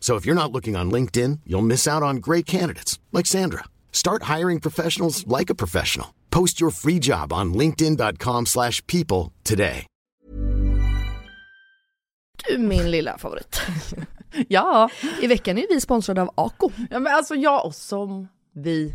So if you're not looking on LinkedIn, you'll miss out on great candidates like Sandra. Start hiring professionals like a professional. Post your free job on linkedin.com/people today. Du min lilla favorit. Ja. I veckan är vi sponsrade av Ako. ja, men alltså jag och som vi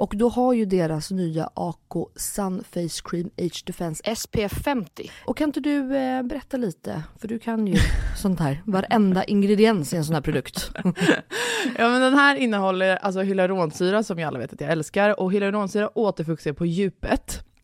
Och då har ju deras nya AK Sun Face Cream Age Defense SPF 50. Och kan inte du eh, berätta lite, för du kan ju sånt här, varenda ingrediens i en sån här produkt. Ja men den här innehåller alltså hyaluronsyra som jag alla vet att jag älskar och hyaluronsyra återfuktar på djupet.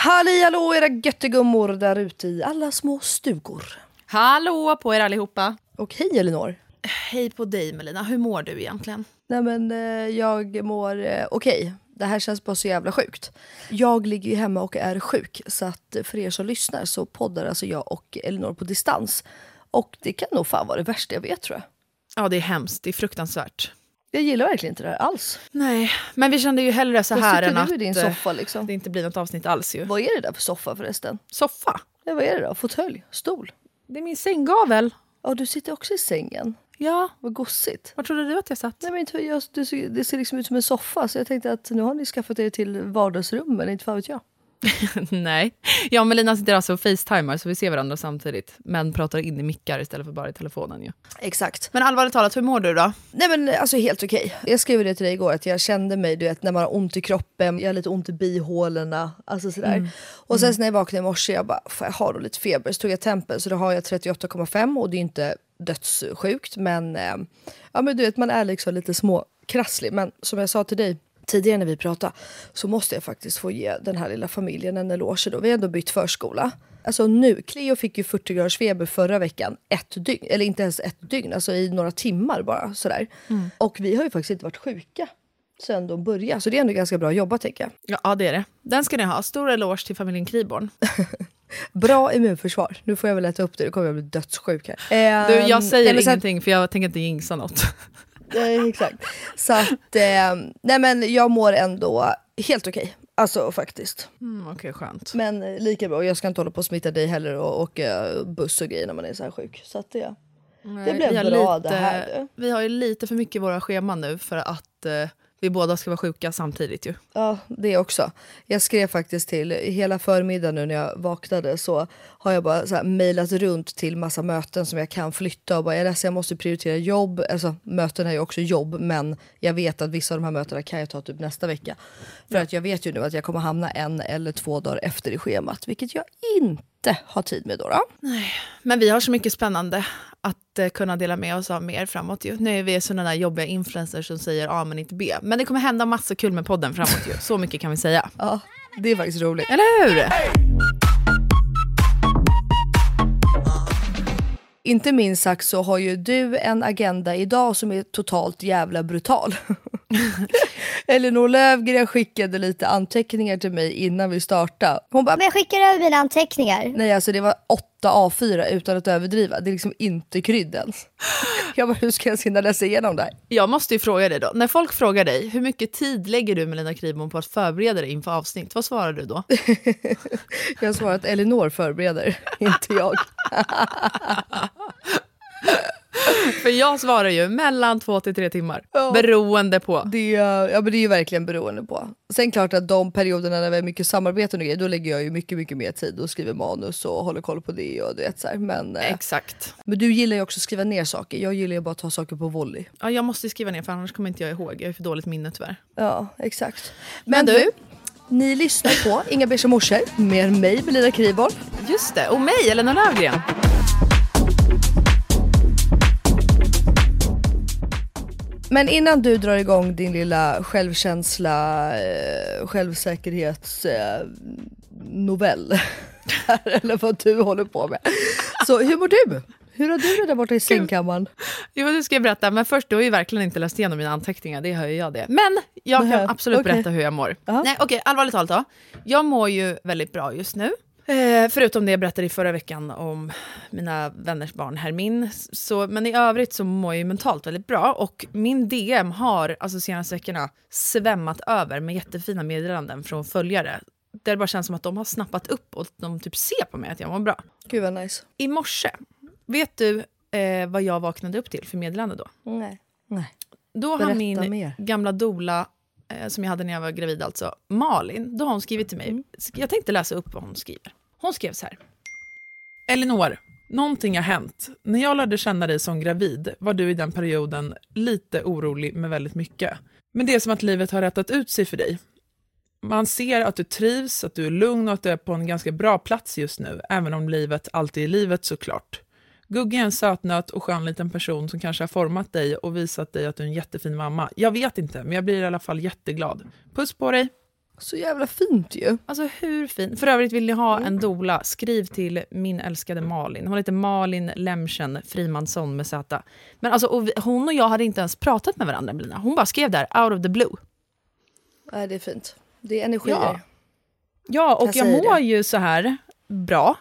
Halli hallå era göttegummor där ute i alla små stugor. Hallå på er allihopa! Och hej Elinor. Hej på dig Melina, hur mår du egentligen? Nej men eh, jag mår eh, okej. Det här känns bara så jävla sjukt. Jag ligger ju hemma och är sjuk så att eh, för er som lyssnar så poddar alltså jag och Elinor på distans. Och det kan nog fan vara det värsta jag vet tror jag. Ja, det är hemskt, det är fruktansvärt. Jag gillar verkligen inte det här alls. Nej, men vi kände ju hellre så här än att din eh, soffa liksom? det inte blir något avsnitt alls ju. Vad är det där för soffa förresten? Soffa? Ja, vad är det då? Fåtölj? Stol? Det är min sänggavel. Ja, du sitter också i sängen. Ja, Vad gossigt. var trodde du att jag satt? Nej, men inte- jag, det, ser- det ser liksom ut som en soffa så jag tänkte att nu har ni skaffat er till vardagsrummen, inte fan vet jag. Nej. Jag och Melina sitter alltså och facetimar så vi ser varandra samtidigt. Men pratar in i mickar istället för bara i telefonen ju. Exakt. Men allvarligt talat, hur mår du då? Nej men alltså helt okej. Jag skrev det till dig igår att jag kände mig, du vet när man har ont i kroppen, jag har lite ont i bihålorna, alltså sådär. Och sen så när jag vaknade i morse, jag bara, "Fan, jag har då lite feber, så tog jag tempen, så då har jag 38,5 och det är inte dödssjukt men, eh, ja men du vet man är liksom lite små krasslig. Men som jag sa till dig tidigare när vi pratade så måste jag faktiskt få ge den här lilla familjen en eloge då. Vi har ändå bytt förskola. Alltså nu, Cleo fick ju 40 graders feber förra veckan, ett dygn, eller inte ens ett dygn, alltså i några timmar bara sådär. Och vi har ju faktiskt inte varit sjuka sen de började, så det är ändå ganska bra jobbat tänker jag. Ja, det är det. Den ska ni ha. Stor eloge till familjen Kriborn. Bra immunförsvar. Nu får jag väl äta upp det, då kommer jag bli dödssjuk här. Du, Ehm, jag säger nej, ingenting för jag tänker inte jinxa något. Eh, exakt. Så att, eh, nej men jag mår ändå helt okej. Alltså faktiskt. Mm, Okej, skönt. Men eh, lika bra, jag ska inte hålla på och smitta dig heller och åka buss och grejer när man är så här sjuk. Så att det, det blev bra lite, det här. Vi har ju lite för mycket i våra scheman nu för att eh, vi båda ska vara sjuka samtidigt ju. Ja, det också. Jag skrev faktiskt till, hela förmiddagen nu när jag vaknade så har jag bara så här mejlat runt till massa möten som jag kan flytta och bara jag är jag måste prioritera jobb. Alltså möten är ju också jobb men jag vet att vissa av de här mötena kan jag ta typ nästa vecka. För att jag vet ju nu att jag kommer hamna en eller två dagar efter i schemat vilket jag inte har tid med då. då. Men vi har så mycket spännande att eh, kunna dela med oss av mer framåt ju. Nu är vi sådana där jobbiga influencers som säger A men inte B. Men det kommer hända massa kul med podden framåt ju. Så mycket kan vi säga. Ja, det är faktiskt roligt. Eller hur? Inte minst sagt så har ju du en agenda idag som är totalt jävla brutal. Elinor Löfgren skickade lite anteckningar till mig innan vi startade. Hon bara, Men jag skickar över mina anteckningar. nej alltså det var 8 A4 utan att överdriva. Det är liksom inte krydd ens. Jag bara, hur ska jag hinna läsa igenom det här? Jag måste ju fråga dig då. När folk frågar dig, hur mycket tid lägger du Melina Kribom på att förbereda dig inför avsnitt? Vad svarar du då? Jag har svarat Elinor förbereder, inte jag. För jag svarar ju mellan två till tre timmar. Ja. Beroende på. Det, ja, men det är ju verkligen beroende på. Sen klart att de perioderna när vi har mycket samarbeten och grejer, då lägger jag ju mycket, mycket mer tid och skriver manus och håller koll på det och du vet så här. Men, eh, Exakt. men du gillar ju också att skriva ner saker. Jag gillar ju bara att ta saker på volley. Ja, jag måste skriva ner för annars kommer inte jag ihåg. Jag har för dåligt minne tyvärr. Ja, exakt. Men Men, du- ni lyssnar på Inga beiga morsor med mig, Belina Kribol. Just det, och mig, Elena Löfgren. Men innan du drar igång din lilla självkänsla, eh, självsäkerhets eh, eller vad du håller på med. Så hur mår du? Hur har du det där borta i sängkammaren? Jo, det ska jag berätta. Men först, du har ju verkligen inte läst igenom mina anteckningar, det hör ju jag det. Men jag kan absolut okej. berätta hur jag mår. Ja. Nej, okej, allvarligt talat då. Jag mår ju väldigt bra just nu. Eh, förutom det jag berättade i förra veckan om mina vänners barn Hermin. Så, men i övrigt så mår jag ju mentalt väldigt bra. Och min DM har alltså senaste veckorna svämmat över med jättefina meddelanden från följare. Där det bara känns som att de har snappat upp och de typ ser på mig att jag mår bra. Gud vad nice. I morse, vet du eh, vad jag vaknade upp till för meddelande då? Nej. Nej. Då har Berätta min mer. gamla dola eh, som jag hade när jag var gravid, alltså Malin, då har hon skrivit till mig. Mm. Jag tänkte läsa upp vad hon skriver. Hon skrev så här. Elinor, någonting har hänt. När jag lärde känna dig som gravid var du i den perioden lite orolig med väldigt mycket. Men det är som att livet har rättat ut sig för dig. Man ser att du trivs, att du är lugn och att du är på en ganska bra plats just nu, även om livet alltid är livet såklart. Gugge är en sötnöt och skön liten person som kanske har format dig och visat dig att du är en jättefin mamma. Jag vet inte, men jag blir i alla fall jätteglad. Puss på dig! Så jävla fint ju. Alltså hur fint? För övrigt vill ni ha en dola, skriv till min älskade Malin. Hon heter Malin Lemchen Frimansson med Z. Men alltså, och vi, hon och jag hade inte ens pratat med varandra, Melina. Hon bara skrev där, out of the blue. Nej, det är fint. Det är energier. Ja. Ja, och Jag jag, mår det. ju så här bra.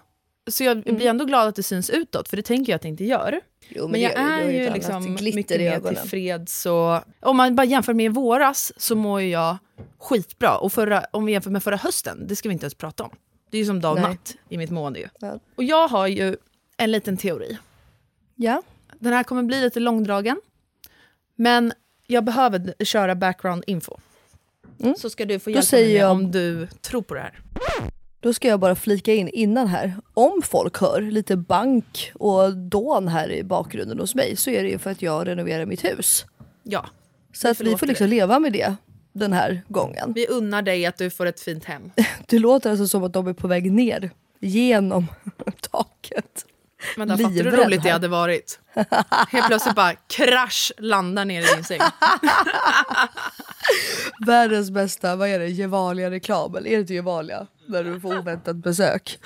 Så jag blir ändå glad att det syns utåt, för det tänker jag att det inte gör. Jo, Men, det jag gör- är ju liksom mycket mer tillfreds. Och, om man bara jämför med i våras så mår ju jag skitbra. Och förra, om vi jämför med förra hösten, det ska vi inte ens prata om. Det är ju som dag och Nej. natt i mitt mående. Ju. Ja. Och jag har ju en liten teori. Ja. Den här kommer bli lite långdragen. Men jag behöver köra background info. Så ska du få hjälpa mig jag- om du tror på det här. Då ska jag bara flika in innan här. Om folk hör lite bank och dån här i bakgrunden hos mig så är det ju för att jag renoverar mitt hus. Ja, Så att vi får liksom leva med det den här gången. vi unnar dig att du får ett fint hem. Det låter alltså som att de är på väg ner genom taket. Men där fattar du hur roligt det här. hade varit? Helt plötsligt bara krasch landar ner i din säng. Världens bästa, vad är det, Gevalia-reklam? Eller är det inte Gevalia? När du får oväntat besök.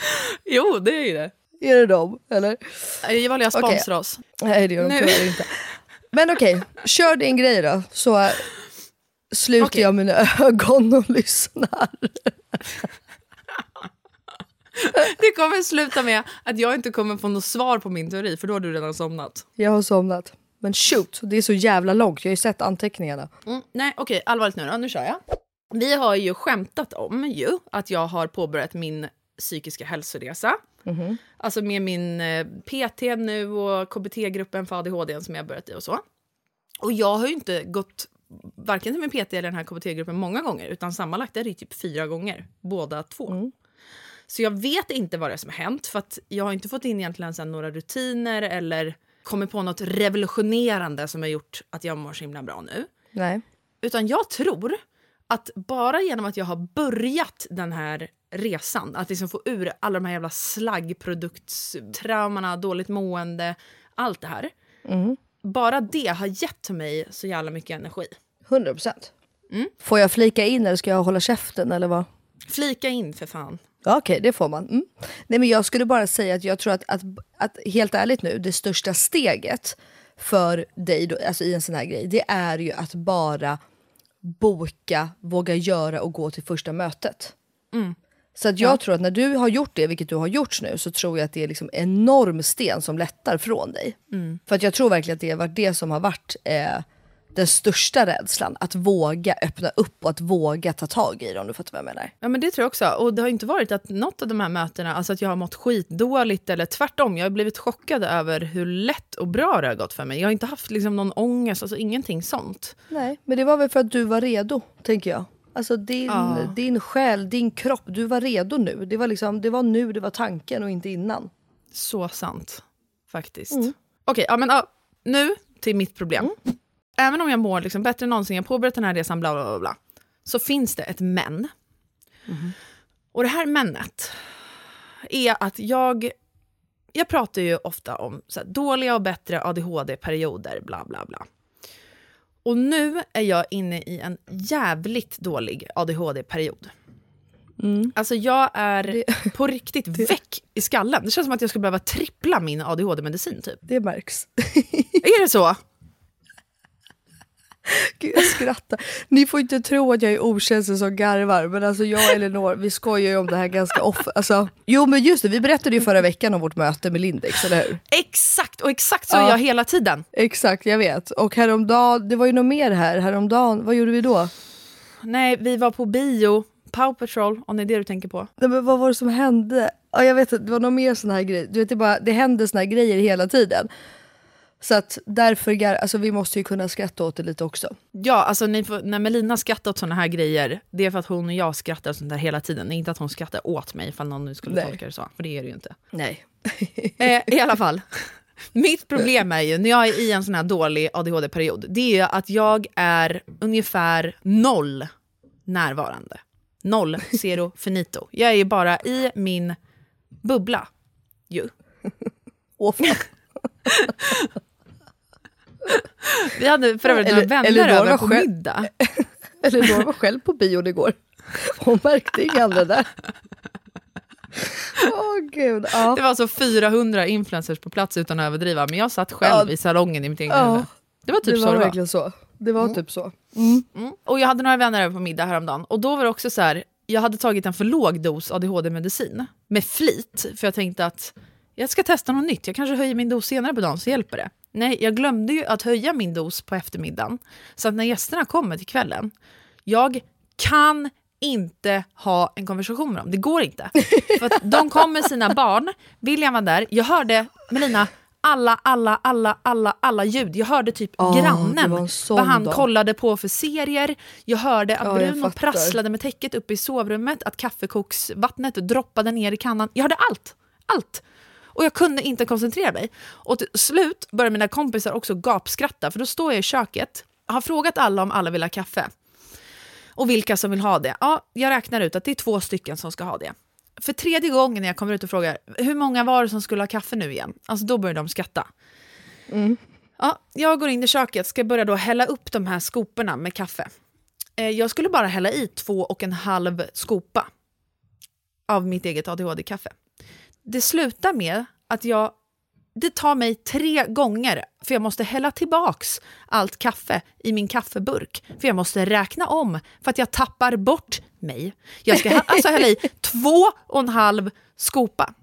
Jo, det är ju det. Är det dem? Eller? Gevalia sponsrar oss. Nej det gör de tyvärr inte. Men okej, kör din grej då. Så sluter Okej. jag mina ögon och lyssnar. Det kommer sluta med att jag inte kommer få något svar på min teori för då har du redan somnat. Jag har somnat. Men shoot, det är så jävla långt. Jag har ju sett anteckningarna. Mm, nej, okej, allvarligt nu då. Nu kör jag. Vi har ju skämtat om ju att jag har påbörjat min psykiska hälsoresa. Alltså med min eh, PT nu och KBT-gruppen för ADHD som jag har börjat i och så. Och jag har ju inte gått varken till min PT eller den här KBT-gruppen många gånger utan sammanlagt är det typ fyra gånger, båda två. Så jag vet inte vad det är som har hänt för att jag har inte fått in egentligen sen några rutiner eller kommit på något revolutionerande som har gjort att jag mår så himla bra nu. Nej. Utan jag tror att bara genom att jag har börjat den här resan, att liksom få ur alla de här jävla slaggproduktstraumorna, dåligt mående, allt det här. Bara det har gett mig så jävla mycket energi. 100 procent. Får jag flika in eller ska jag hålla käften eller vad? Flika in för fan. Ja, Okej, det får man. Mm. Nej, men jag skulle bara säga att jag tror att, att, att helt ärligt nu, det största steget för dig då, alltså i en sån här grej, det är ju att bara boka, våga göra och gå till första mötet. Så att jag tror att när du har gjort det, vilket du har gjort nu, så tror jag att det är liksom enorm sten som lättar från dig. För att jag tror verkligen att det har varit det som har varit eh, den största rädslan. Att våga öppna upp och att våga ta tag i det om du fattar vad jag menar. Ja men det tror jag också. Och det har inte varit att något av de här mötena, alltså att jag har mått skitdåligt eller tvärtom. Jag har blivit chockad över hur lätt och bra det har gått för mig. Jag har inte haft liksom någon ångest, alltså ingenting sånt. Nej, men det var väl för att du var redo, tänker jag. Alltså din, Ja. din själ, din kropp, du var redo nu. Det var, liksom, det var nu det var tanken och inte innan. Så sant, faktiskt. Okej, ja, men ja, nu till mitt problem. Även om jag mår liksom bättre än någonsin, jag påbörjat den här resan, bla bla bla, bla så finns det ett men. Och det här mennet är att jag... Jag pratar ju ofta om här, dåliga och bättre ADHD-perioder, bla bla bla. Och nu är jag inne i en jävligt dålig ADHD-period. Alltså jag är på riktigt väck i skallen. Det känns som att jag skulle behöva trippla min ADHD-medicin typ. Det märks. Är det så? Gud, jag skrattar. Ni får inte tro att jag är okänslig som garvar, men alltså jag och Elinor, vi skojar ju om det här ganska ofta. Alltså, jo men just det, vi berättade ju förra veckan om vårt möte med Lindex, eller hur? Exakt, och exakt så Ja. är jag hela tiden. Exakt, jag vet. Och häromdagen, det var ju något mer här, häromdagen, vad gjorde vi då? Nej, vi var på bio, Power Patrol, om det är det du tänker på. Nej, men vad var det som hände? Ja, jag vet inte, det var något mer sån här grej. Du vet, det, bara, det händer såna här grejer hela tiden. Så att därför, alltså vi måste ju kunna skratta åt det lite också. Ja, alltså ni får, när Melina skrattar åt såna här grejer, det är för att hon och jag skrattar åt sånt där hela tiden. Det är inte att hon skrattar åt mig, ifall någon nu skulle Nej. tolka det så. För det är det ju inte. Nej. Eh, I alla fall. Mitt problem är ju, när jag är i en sån här dålig ADHD-period, det är att jag är ungefär noll närvarande. Noll, zero, finito. Jag är ju bara i min bubbla. Ju. Åh. Vi hade för övrigt några Eller- vänner eller över på själv- middag. Elinor var själv på bion igår. Hon märkte inga andra där. Åh gud. Ja. Det var alltså 400 influencers på plats utan att överdriva, men jag satt själv Ja. i salongen i mitt egna Ja. huvud. Det var typ det så var det var. verkligen så. Det var typ så. Mm. Och jag hade några vänner över på middag häromdagen och då var det också så här, jag hade tagit en för låg dos ADHD-medicin med flit, för jag tänkte att jag ska testa något nytt, jag kanske höjer min dos senare på dagen så hjälper det. Nej, jag glömde ju att höja min dos på eftermiddagen, så att när gästerna kommer till kvällen, jag kan inte ha en konversation med dem. Det går inte. För de kom med sina barn, William var där, jag hörde Melina alla, alla, alla, alla, alla ljud. Jag hörde typ det grannen, vad han dag. kollade på för serier. Jag hörde att jag Bruno prasslade med täcket uppe i sovrummet, att kaffekoksvattnet droppade ner i kannan. Jag hörde allt. Allt. Och jag kunde inte koncentrera mig. Och till slut började mina kompisar också gapskratta, för då står jag i köket, har frågat alla om alla vill ha kaffe. Och vilka som vill ha det. Ja, jag räknar ut att det är två stycken som ska ha det. För tredje gången när jag kommer ut och frågar hur många var det som skulle ha kaffe nu igen? Alltså då börjar de skratta. Ja, jag går in i köket, ska börja då hälla upp de här skoporna med kaffe. Eh, jag skulle bara hälla i två och en halv skopa av mitt eget ADHD-kaffe. Det slutar med att jag Det tar mig tre gånger, för jag måste hälla tillbaks allt kaffe i min kaffeburk. För jag måste räkna om, för att jag tappar bort mig. Jag ska ha- alltså hälla i två och en halv skopa.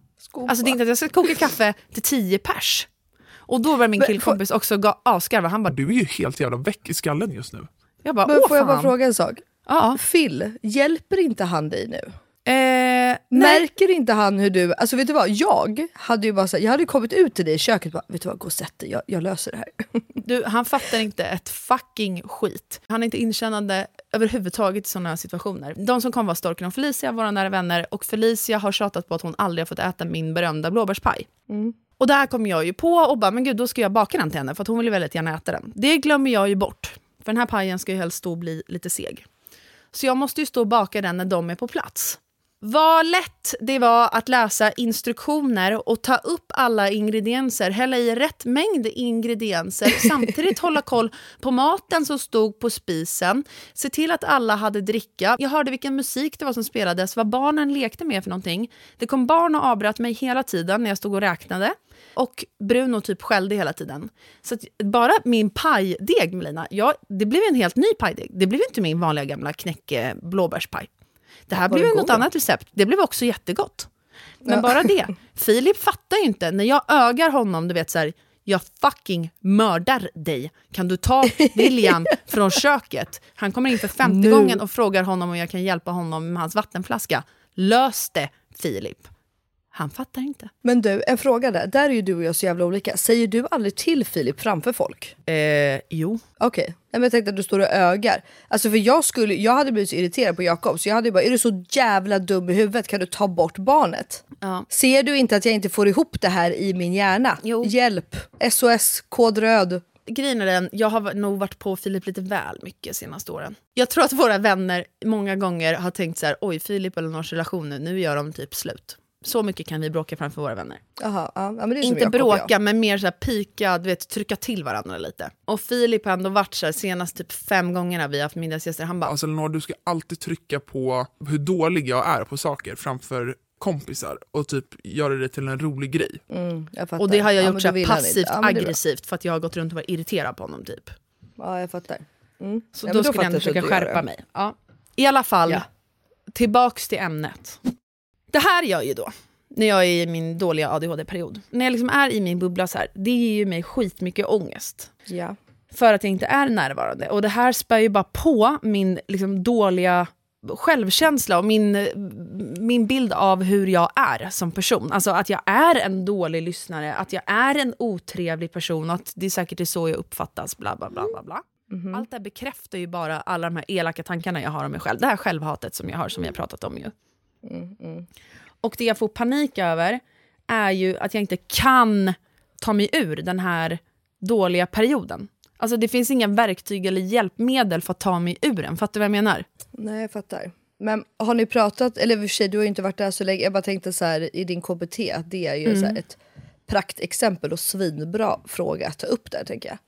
Alltså det är inte att jag ska koka kaffe till tio pers. Och då var min killkompis också ga- asgarva. Han bara, Du är ju helt jävla väck i skallen just nu. jag bara, Men åh får jag bara fråga en sak? Ja. Phil, hjälper inte han dig nu? Eh, nej. Märker inte han hur du... Alltså vet du vad, jag hade ju bara så här, jag hade kommit ut till dig i köket och bara, vet du vad, gå och sätt dig, jag, jag löser det här. Du, han fattar inte ett fucking skit. Han är inte inkännande överhuvudtaget i sådana situationer. De som kom var Storken och Felicia, våra nära vänner. Och Felicia har tjatat på att hon aldrig har fått äta min berömda blåbärspaj. Och det här kom jag ju på och bara, men gud, då ska jag baka den till henne för att hon vill ju väldigt gärna äta den. Det glömmer jag ju bort. För den här pajen ska ju helst stå och bli lite seg. Så jag måste ju stå och baka den när de är på plats. Vad lätt det var att läsa instruktioner och ta upp alla ingredienser, hälla i rätt mängd ingredienser, samtidigt hålla koll på maten som stod på spisen, se till att alla hade dricka. Jag hörde vilken musik det var som spelades, vad barnen lekte med för någonting. Det kom barn och avbröt mig hela tiden när jag stod och räknade. Och Bruno typ skällde hela tiden. Så bara min pajdeg, Melina, ja, det blev en helt ny pajdeg. Det blev inte min vanliga gamla knäcke blåbärspaj. Det här blev något annat recept. Det blev också jättegott. Men Ja. bara det. Filip fattar ju inte. När jag ögar honom, du vet så här, jag fucking mördar dig. Kan du ta William från köket? Han kommer in för femte gången och frågar honom om jag kan hjälpa honom med hans vattenflaska. Lös det, Filip. Han fattar inte. Men du, en fråga där, där är ju du och jag så jävla olika. Säger du aldrig till Filip framför folk? Eh, jo. Okej, Nej, men jag tänkte att du står och ögar. Alltså för jag, skulle, jag hade blivit så irriterad på Jakob så jag hade ju bara, är du så jävla dum i huvudet kan du ta bort barnet? Ja. Ser du inte att jag inte får ihop det här i min hjärna? Jo. Hjälp! SOS, kod röd. Grejen är den, jag har nog varit på Filip lite väl mycket senaste åren. Jag tror att våra vänner många gånger har tänkt så här, oj Filip och Elinors relation nu, nu gör de typ slut. Så mycket kan vi bråka framför våra vänner. Jaha, ja, men det är som Inte jag. bråka, men mer så här pika, du vet, trycka till varandra lite. Och Filip har ändå varit så här, senast typ fem gångerna vi har haft middagsgäster, han bara, Alltså Elinor, du ska alltid trycka på hur dålig jag är på saker framför kompisar och typ göra det till en rolig grej. Mm, och det har jag Ja, gjort men så då passivt Ja, aggressivt för att jag har gått runt och varit irriterad på honom typ. Ja, jag fattar. Mm. Så Ja, då men skulle jag ändå försöka skärpa mig. Ja. I alla fall, Ja. tillbaks till ämnet. Det här gör ju då, när jag är i min dåliga ADHD-period. När jag liksom är i min bubbla så här, det ger ju mig skitmycket ångest. Ja. För att jag inte är närvarande. Och det här spär ju bara på min liksom, dåliga självkänsla och min, min bild av hur jag är som person. Alltså att jag är en dålig lyssnare, att jag är en otrevlig person att det säkert är så jag uppfattas. Bla, bla, bla, bla, bla. Allt det här bekräftar ju bara alla de här elaka tankarna jag har om mig själv. Det här självhatet som jag har, som vi har pratat om ju. Och det jag får panik över är ju att jag inte kan ta mig ur den här dåliga perioden. Alltså det finns inga verktyg eller hjälpmedel för att ta mig ur den. Fattar du vad jag menar? Nej, jag fattar. Men har ni pratat, eller i och för sig du har ju inte varit där så länge, jag bara tänkte så här i din KBT det är ju så här ett praktexempel och svinbra fråga att ta upp där tänker jag.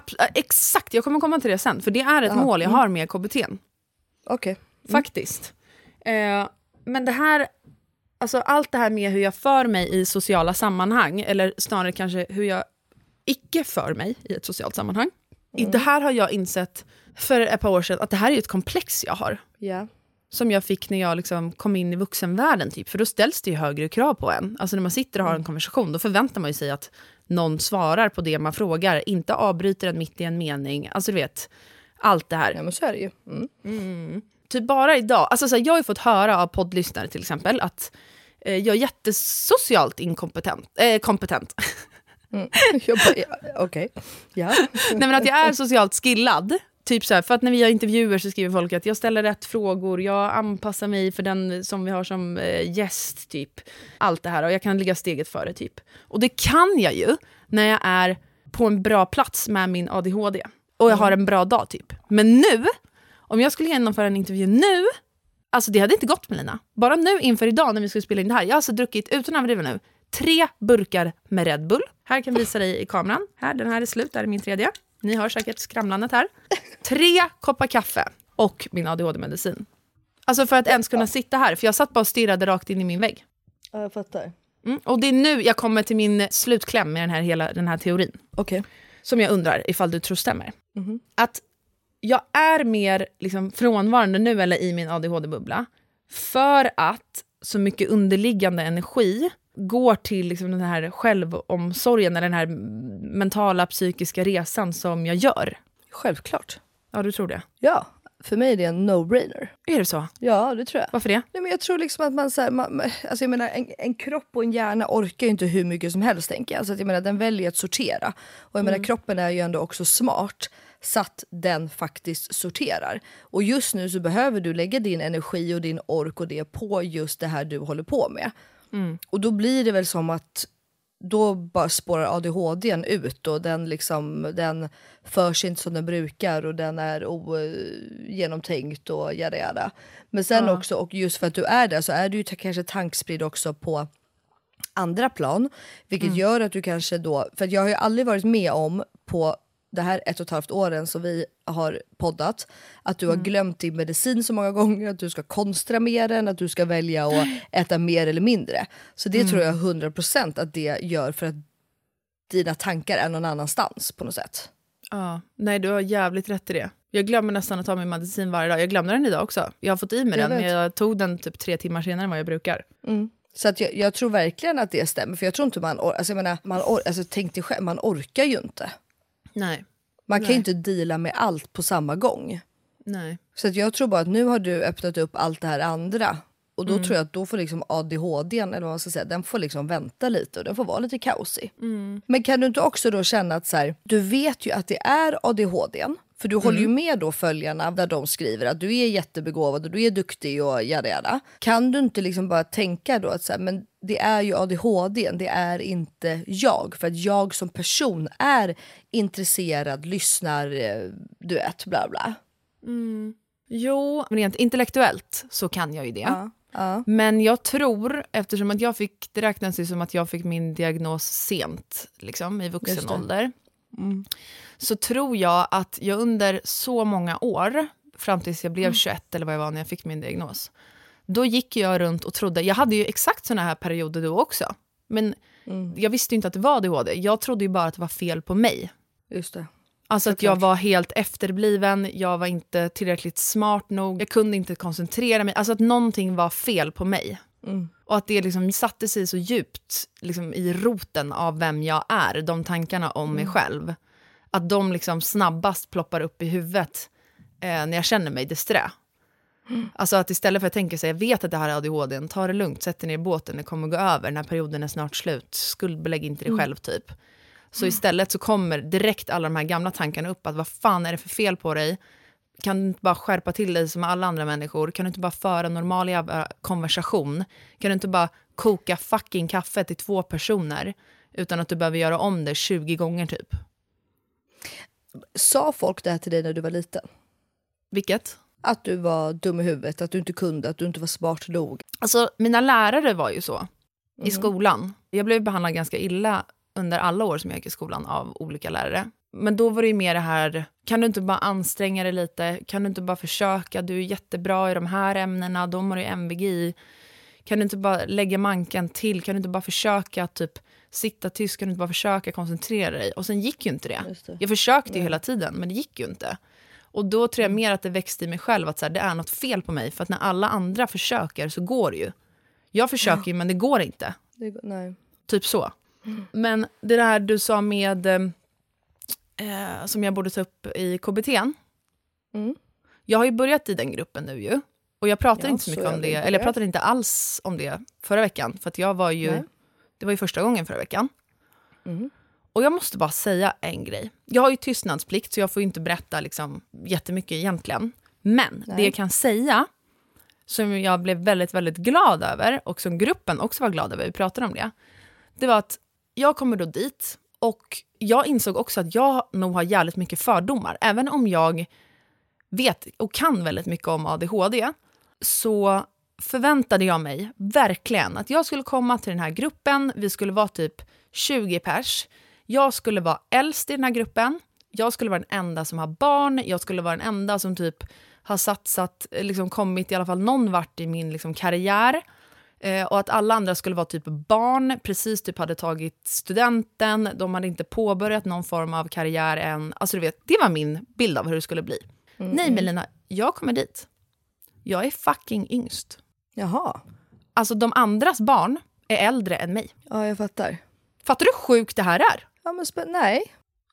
Abs- äh, exakt, jag kommer komma till det sen. För det är ett mål jag har med KBT. Okej. Faktiskt. Eh, men det här, alltså allt det här med hur jag för mig i sociala sammanhang, eller snarare kanske hur jag icke för mig i ett socialt sammanhang. I Det här har jag insett för ett par år sedan, att det här är ett komplex jag har. Ja. Som jag fick när jag liksom kom in i vuxenvärlden. Typ. För då ställs det ju högre krav på en. Alltså när man sitter och har en konversation, då förväntar man ju sig att någon svarar på det man frågar. Inte avbryter en mitt i en mening. Alltså du vet, allt det här. ja, men så är det ju. Mm. Typ bara idag, alltså så här, jag har ju fått höra av poddlyssnare till exempel att eh, jag är jättesocialt inkompetent. Eh, kompetent. Ja, Okej. Ja. Nej men att jag är socialt skillad. Typ så här, för att när vi har intervjuer så skriver folk att jag ställer rätt frågor, jag anpassar mig för den som vi har som eh, gäst, typ. Allt det här, och jag kan ligga steget före, typ. Och det kan jag ju när jag är på en bra plats med min ADHD. Och jag har en bra dag, typ. Men nu, om jag skulle genomföra en intervju nu, alltså det hade inte gått Melina. Bara nu inför idag när vi skulle spela in det här, jag har alltså druckit, utan att överdriva nu, tre burkar med Red Bull. Här kan jag visa dig i kameran. Här, den här är slut, där är min tredje. Ni hör säkert skramlandet här. Tre koppar kaffe och min ADHD-medicin. Alltså för att ens kunna sitta här, för jag satt bara och stirrade rakt in i min vägg. ja, jag fattar. Mm. Och det är nu jag kommer till min slutkläm med den här, hela den här teorin. Okej. Som jag undrar ifall du tror stämmer. Mhm. Att jag är mer liksom, frånvarande nu eller i min ADHD-bubbla för att så mycket underliggande energi går till liksom, den här självomsorgen, eller den här mentala psykiska resan som jag gör. Självklart. Ja, du tror det? Ja, för mig är det en no-brainer. Är det så? Ja, det tror jag. Varför det? Nej, men jag tror liksom att man, så här, man, alltså jag menar, en, en kropp och en hjärna orkar ju inte hur mycket som helst. tänker jag. Så att jag menar, den väljer att sortera. Och jag menar, kroppen är ju ändå också smart så att den faktiskt sorterar. Och just nu så behöver du lägga din energi och din ork och det på just det här du håller på med. Och då blir det väl som att då bara spårar ADHDn ut och den, liksom, den för sig inte som den brukar och den är ogenomtänkt och jada jada. Men sen också, och just för att du är där så är du ju kanske tankspridd också på andra plan. Vilket gör att du kanske då, för jag har ju aldrig varit med om på det här ett och ett halvt åren som vi har poddat, att du har glömt din medicin så många gånger, att du ska konstra mer än, att du ska välja att äta mer eller mindre. Så det tror jag 100% att det gör för att dina tankar är någon annanstans på något sätt. Ja. Nej, du har jävligt rätt i det. Jag glömmer nästan att ta min medicin varje dag. Jag glömde den idag också. Jag har fått i mig Jag den, men vet. jag tog den typ tre timmar senare än vad jag brukar. Så att jag, jag tror verkligen att det stämmer, för jag tror inte man, or- alltså jag menar, man or- alltså tänk dig själv, man orkar ju inte. Nej. Man kan ju inte deala med allt på samma gång. Nej. Så att jag tror bara att nu har du öppnat upp allt det här andra. Och då tror jag att då får liksom ADHD, eller vad man ska säga, den får liksom vänta lite och den får vara lite kaosig. Men kan du inte också då känna att så här, du vet ju att det är ADHD, för du håller ju med då följarna där de skriver att du är jättebegåvad och du är duktig och jada jada. Kan du inte liksom bara tänka då att så här, men det är ju ADHD, det är inte jag. För att jag som person är intresserad, lyssnar, eh, du vet, bla bla. Jo, rent intellektuellt så kan jag ju det. Ja. Ja. Men jag tror, eftersom att jag fick, det räknas ju som att jag fick min diagnos sent, liksom, i vuxen ålder. Så tror jag att jag under så många år, fram tills jag blev 21 eller vad jag var när jag fick min diagnos, då gick jag runt och trodde, jag hade ju exakt såna här perioder då också. Men jag visste inte att det var ADHD, jag trodde ju bara att det var fel på mig. Just det. Alltså att jag var helt efterbliven, jag var inte tillräckligt smart nog, jag kunde inte koncentrera mig. Alltså att någonting var fel på mig. Och att det liksom satte sig så djupt liksom i roten av vem jag är, de tankarna om mig själv. Att de liksom snabbast ploppar upp i huvudet eh, när jag känner mig disträ. Alltså att istället för att tänka sig, jag vet att det här är ADHD, ta det lugnt, sätt dig ner i båten, det kommer gå över, den här perioden är snart slut, skuldbelägg inte dig själv typ. Så istället så kommer direkt alla de här gamla tankarna upp, att vad fan är det för fel på dig? Kan du inte bara skärpa till dig som alla andra människor? Kan du inte bara föra en normal jävla konversation? Kan du inte bara koka fucking kaffe till två personer utan att du behöver göra om det 20 gånger typ? Sa folk det här till dig när du var liten? Vilket? Att du var dum i huvudet, att du inte kunde, att du inte var smart nog? Alltså, mina lärare var ju så i skolan. Jag blev behandlad ganska illa under alla år som jag gick i skolan av olika lärare. Men då var det ju mer det här, kan du inte bara anstränga dig lite? Kan du inte bara försöka? Du är jättebra i de här ämnena, de har du MVG i. Kan du inte bara lägga manken till? Kan du inte bara försöka typ sitta tyst? Kan du inte bara försöka koncentrera dig? Och sen gick ju inte det. Det. Jag försökte ju hela tiden, men det gick ju inte. Och då tror jag mer att det växte i mig själv att så här, det är något fel på mig. För att när alla andra försöker så går det ju. Jag försöker ju, men det går inte. Det, nej. Typ så. Men det där du sa med, eh, som jag borde ta upp i KBT. Mm. Jag har ju börjat i den gruppen nu ju. Och jag pratar Ja, inte så mycket om det, vet eller jag det. pratade inte alls om det förra veckan. För att jag var ju, Nej. det var ju första gången förra veckan. Mm. Och jag måste bara säga en grej. Jag har ju tystnadsplikt så jag får inte berätta liksom jättemycket egentligen. Men det Nej. jag kan säga, som jag blev väldigt, väldigt glad över och som gruppen också var glad över, vi pratade om det. Det var att jag kommer då dit och jag insåg också att jag nog har jävligt mycket fördomar. Även om jag vet och kan väldigt mycket om ADHD så förväntade jag mig verkligen att jag skulle komma till den här gruppen, vi skulle vara typ 20 pers. Jag skulle vara äldst i den här gruppen, jag skulle vara den enda som har barn, jag skulle vara den enda som typ har satsat, liksom kommit i alla fall någon vart i min liksom karriär. Eh, och att alla andra skulle vara typ barn, precis typ hade tagit studenten, de hade inte påbörjat någon form av karriär än. Alltså du vet, det var min bild av hur det skulle bli. Nej Melina, jag kommer dit. Jag är fucking yngst. Jaha. Alltså de andras barn är äldre än mig. Ja, jag fattar. Fattar du hur sjukt det här är? Ja, men nej.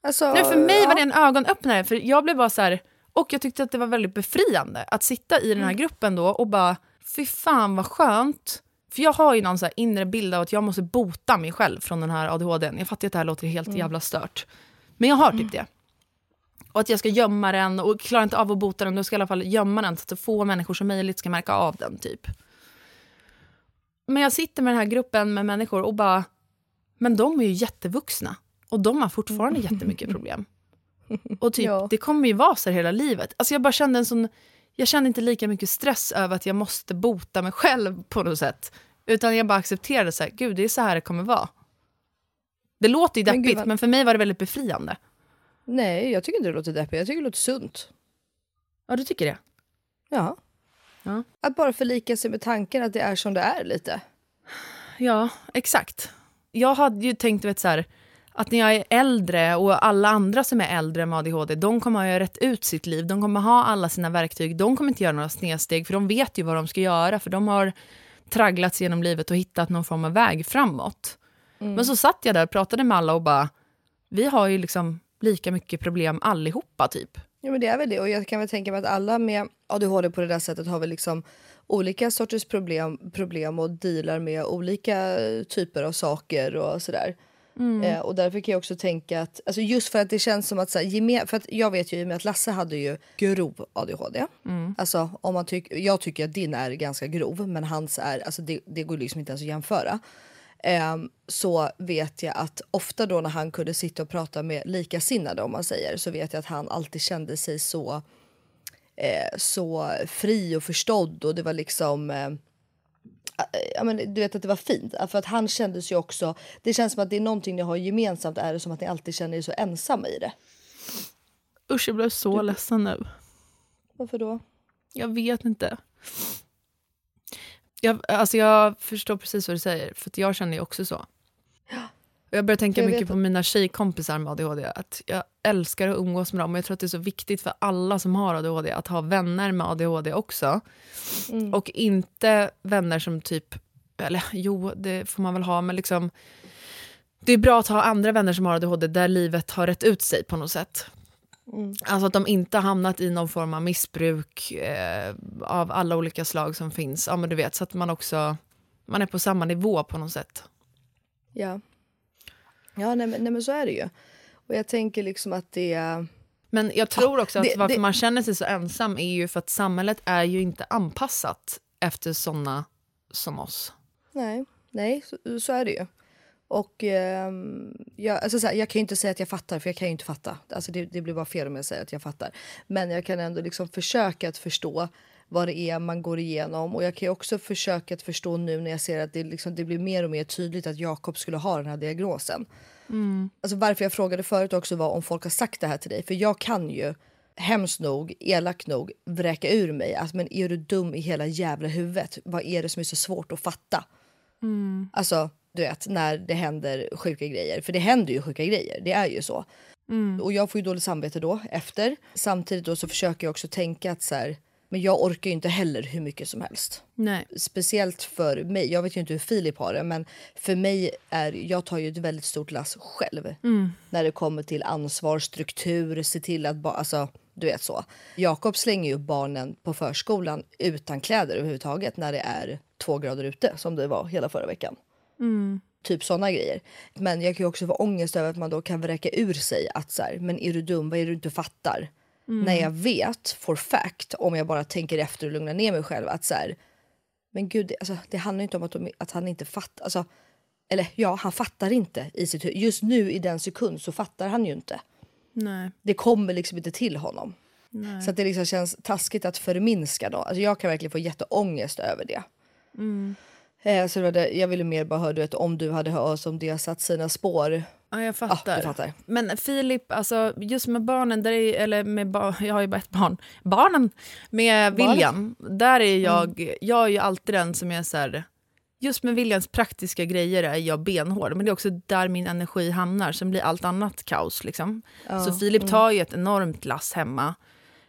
Alltså, Nej, för mig ja. var det en ögonöppnare, för jag blev bara så här, och jag tyckte att det var väldigt befriande att sitta i den här gruppen då och bara, fy fan vad skönt. För jag har ju någon så här inre bild av att jag måste bota mig själv från den här ADHDn. Jag fattar att det här låter helt jävla stört. Men jag har typ det. Och att jag ska gömma den och klarar inte av att bota den, då ska jag i alla fall gömma den så att så få människor som möjligt ska märka av den typ. Men jag sitter med den här gruppen med människor och bara, men de är ju jättevuxna. Och de har fortfarande jättemycket problem. Och typ, Ja. det kommer ju vara så här hela livet. Alltså jag bara kände en sån, jag kände inte lika mycket stress över att jag måste bota mig själv på något sätt. Utan jag bara accepterade så här, gud det är så här det kommer vara. Det låter ju Men deppigt, gud, men, vad- för mig var det väldigt befriande. Nej, jag tycker inte det låter deppigt. Jag tycker det låter sunt. Ja, du tycker det? Ja. Ja. Att bara förlika sig med tanken att det är som det är lite. Ja, exakt. Jag hade ju tänkt vet, så här, att när jag är äldre och alla andra som är äldre med ADHD, de kommer ha rätt ut sitt liv. De kommer ha alla sina verktyg. De kommer inte göra några snedsteg, för de vet ju vad de ska göra. För de har tragglats genom livet och hittat någon form av väg framåt. Men så satt jag där och pratade med alla och bara, vi har ju liksom lika mycket problem allihopa typ. Ja, men det är väl det. Och jag kan väl tänka mig att alla med ADHD på det där sättet har väl liksom olika sorters problem, problem och dealar med olika typer av saker och sådär. Eh, och därför kan jag också tänka att, alltså just för att det känns som att, så här, för att jag vet ju i och med att Lasse hade ju grov ADHD. Alltså om man tycker, jag tycker att din är ganska grov men hans är, alltså det, det går liksom inte ens att jämföra. Ehm, så vet jag att ofta då när han kunde sitta och prata med likasinnade om man säger så vet jag att han alltid kände sig så eh, så fri och förstådd och det var liksom eh, Ja, men du vet att det var fint, för att han kändes ju också... Det känns som att det är någonting ni har gemensamt, är det som att ni alltid känner er så ensamma i det. Usch, jag blev så ledsen nu. Varför då? Jag vet inte. Jag, alltså jag förstår precis vad du säger, för jag känner ju också så. Jag börjar tänka Jag mycket på mina tjejkompisar med ADHD. Att jag älskar att umgås med dem och jag tror att det är så viktigt för alla som har ADHD att ha vänner med ADHD också. Mm. Och inte vänner som typ, eller jo, det får man väl ha, men liksom det är bra att ha andra vänner som har ADHD där livet har rätt ut sig på något sätt. Alltså att de inte har hamnat i någon form av missbruk eh, av alla olika slag som finns. Ja, men du vet, så att man också man är på samma nivå på något sätt. Ja. Ja, nej, nej men så är det ju. Och jag tänker liksom att det... Men jag tror också att det- varför det- man känner sig så ensam är ju för att samhället är ju inte anpassat efter såna som oss. Nej, nej så, så är det ju. Och ehm, jag, alltså så här, jag kan ju inte säga att jag fattar, för jag kan ju inte fatta. Alltså det, det blir bara fel om jag säger att jag fattar. Men jag kan ändå liksom försöka att förstå vad det är man går igenom. Och jag kan också försöka att förstå nu när jag ser att det, liksom, det blir mer och mer tydligt att Jakob skulle ha den här diagnosen. Alltså varför jag frågade förut också var om folk har sagt det här till dig. För jag kan ju hemskt nog, elak nog, vräka ur mig att men är du dum i hela jävla huvudet? Vad är det som är så svårt att fatta? Alltså, du vet, när det händer sjuka grejer. För det händer ju sjuka grejer, det är ju så. Och jag får ju dåligt samvete då efter. Samtidigt då så försöker jag också tänka att så här, men jag orkar ju inte heller hur mycket som helst. Nej. Speciellt för mig, jag vet ju inte hur Filip har det, men för mig är, jag tar ju ett väldigt stort lass själv. När det kommer till ansvar, struktur, se till att, ba, alltså du vet så. Jakob slänger ju barnen på förskolan utan kläder överhuvudtaget när det är två grader ute som det var hela förra veckan. Typ sådana grejer. Men jag kan ju också få ångest över att man då kan vräka ur sig att så här, men är du dum, vad är det du inte fattar? När jag vet for fact, om jag bara tänker efter och lugnar ner mig själv, att så här, men gud, det, alltså, det handlar inte om att, de, att han inte fattar. Alltså, eller ja, han fattar inte i sitt huvud. Just nu i den sekund så fattar han ju inte. Nej. Det kommer liksom inte till honom. Så att det liksom känns taskigt att förminska dem. Alltså jag kan verkligen få jätteångest över det. Eh, så det, jag ville mer bara höra du vet, om du hade hört om det har satt sina spår. Ja, jag fattar. Ja, fattar. Men Filip, alltså, just med barnen, där är, eller med ba, jag har ju bara ett barn. Barnen! Med Barnen? William, där är jag, jag är ju alltid den som är så här, just med Williams praktiska grejer är jag benhård, men det är också där min energi hamnar. Sen blir allt annat kaos. Liksom. Ja, Så Filip mm. tar ju ett enormt lass hemma.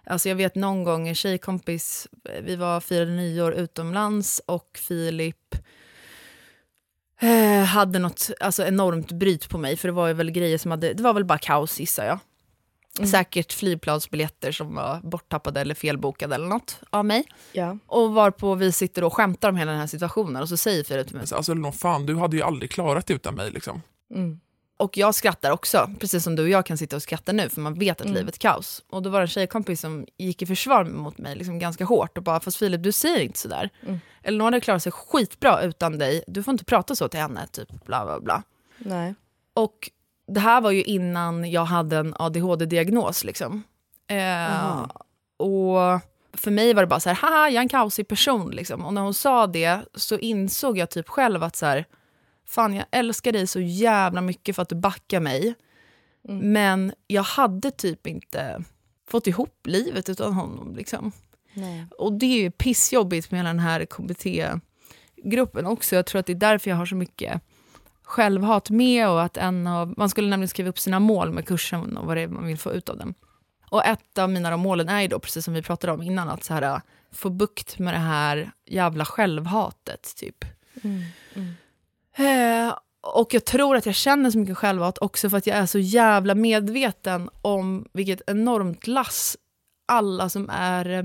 Alltså jag vet någon gång en tjejkompis, vi var firade nyår utomlands och Filip eh, hade något alltså enormt bryt på mig, för det var ju väl grejer som hade, det var väl bara kaos gissar jag. Säkert flygplansbiljetter som var borttappade eller felbokade eller något av mig. Ja. Och varpå vi sitter och skämtar om hela den här situationen och så säger Filip till mig, Alltså, nå fan, du hade ju aldrig klarat det utan mig liksom. Mm. Och jag skrattar också, precis som du och jag kan sitta och skratta nu för man vet att Mm. livet är kaos. Och då var det en tjejkompis som gick i försvar mot mig liksom ganska hårt och bara, fast Filip du säger inte sådär. Mm. Eller hade klarat sig skitbra utan dig, du får inte prata så till henne, typ bla bla bla. Nej. Och det här var ju innan jag hade en ADHD-diagnos. Liksom. Eh, och för mig var det bara så här, haha, jag är en kaosig person. Liksom. Och när hon sa det så insåg jag typ själv att så här, fan jag älskar dig så jävla mycket för att du backar mig. Men jag hade typ inte fått ihop livet utan honom. Liksom. Nej. Och det är ju pissjobbigt med den här KBT-gruppen också. Jag tror att det är därför jag har så mycket självhat med och att en av, man skulle nämligen skriva upp sina mål med kursen och vad det är man vill få ut av den. Och ett av mina de målen är ju då, precis som vi pratade om innan, att så här, äh, få bukt med det här jävla självhatet, typ. Eh, och jag tror att jag känner så mycket självhat också för att jag är så jävla medveten om vilket enormt lass alla som är eh,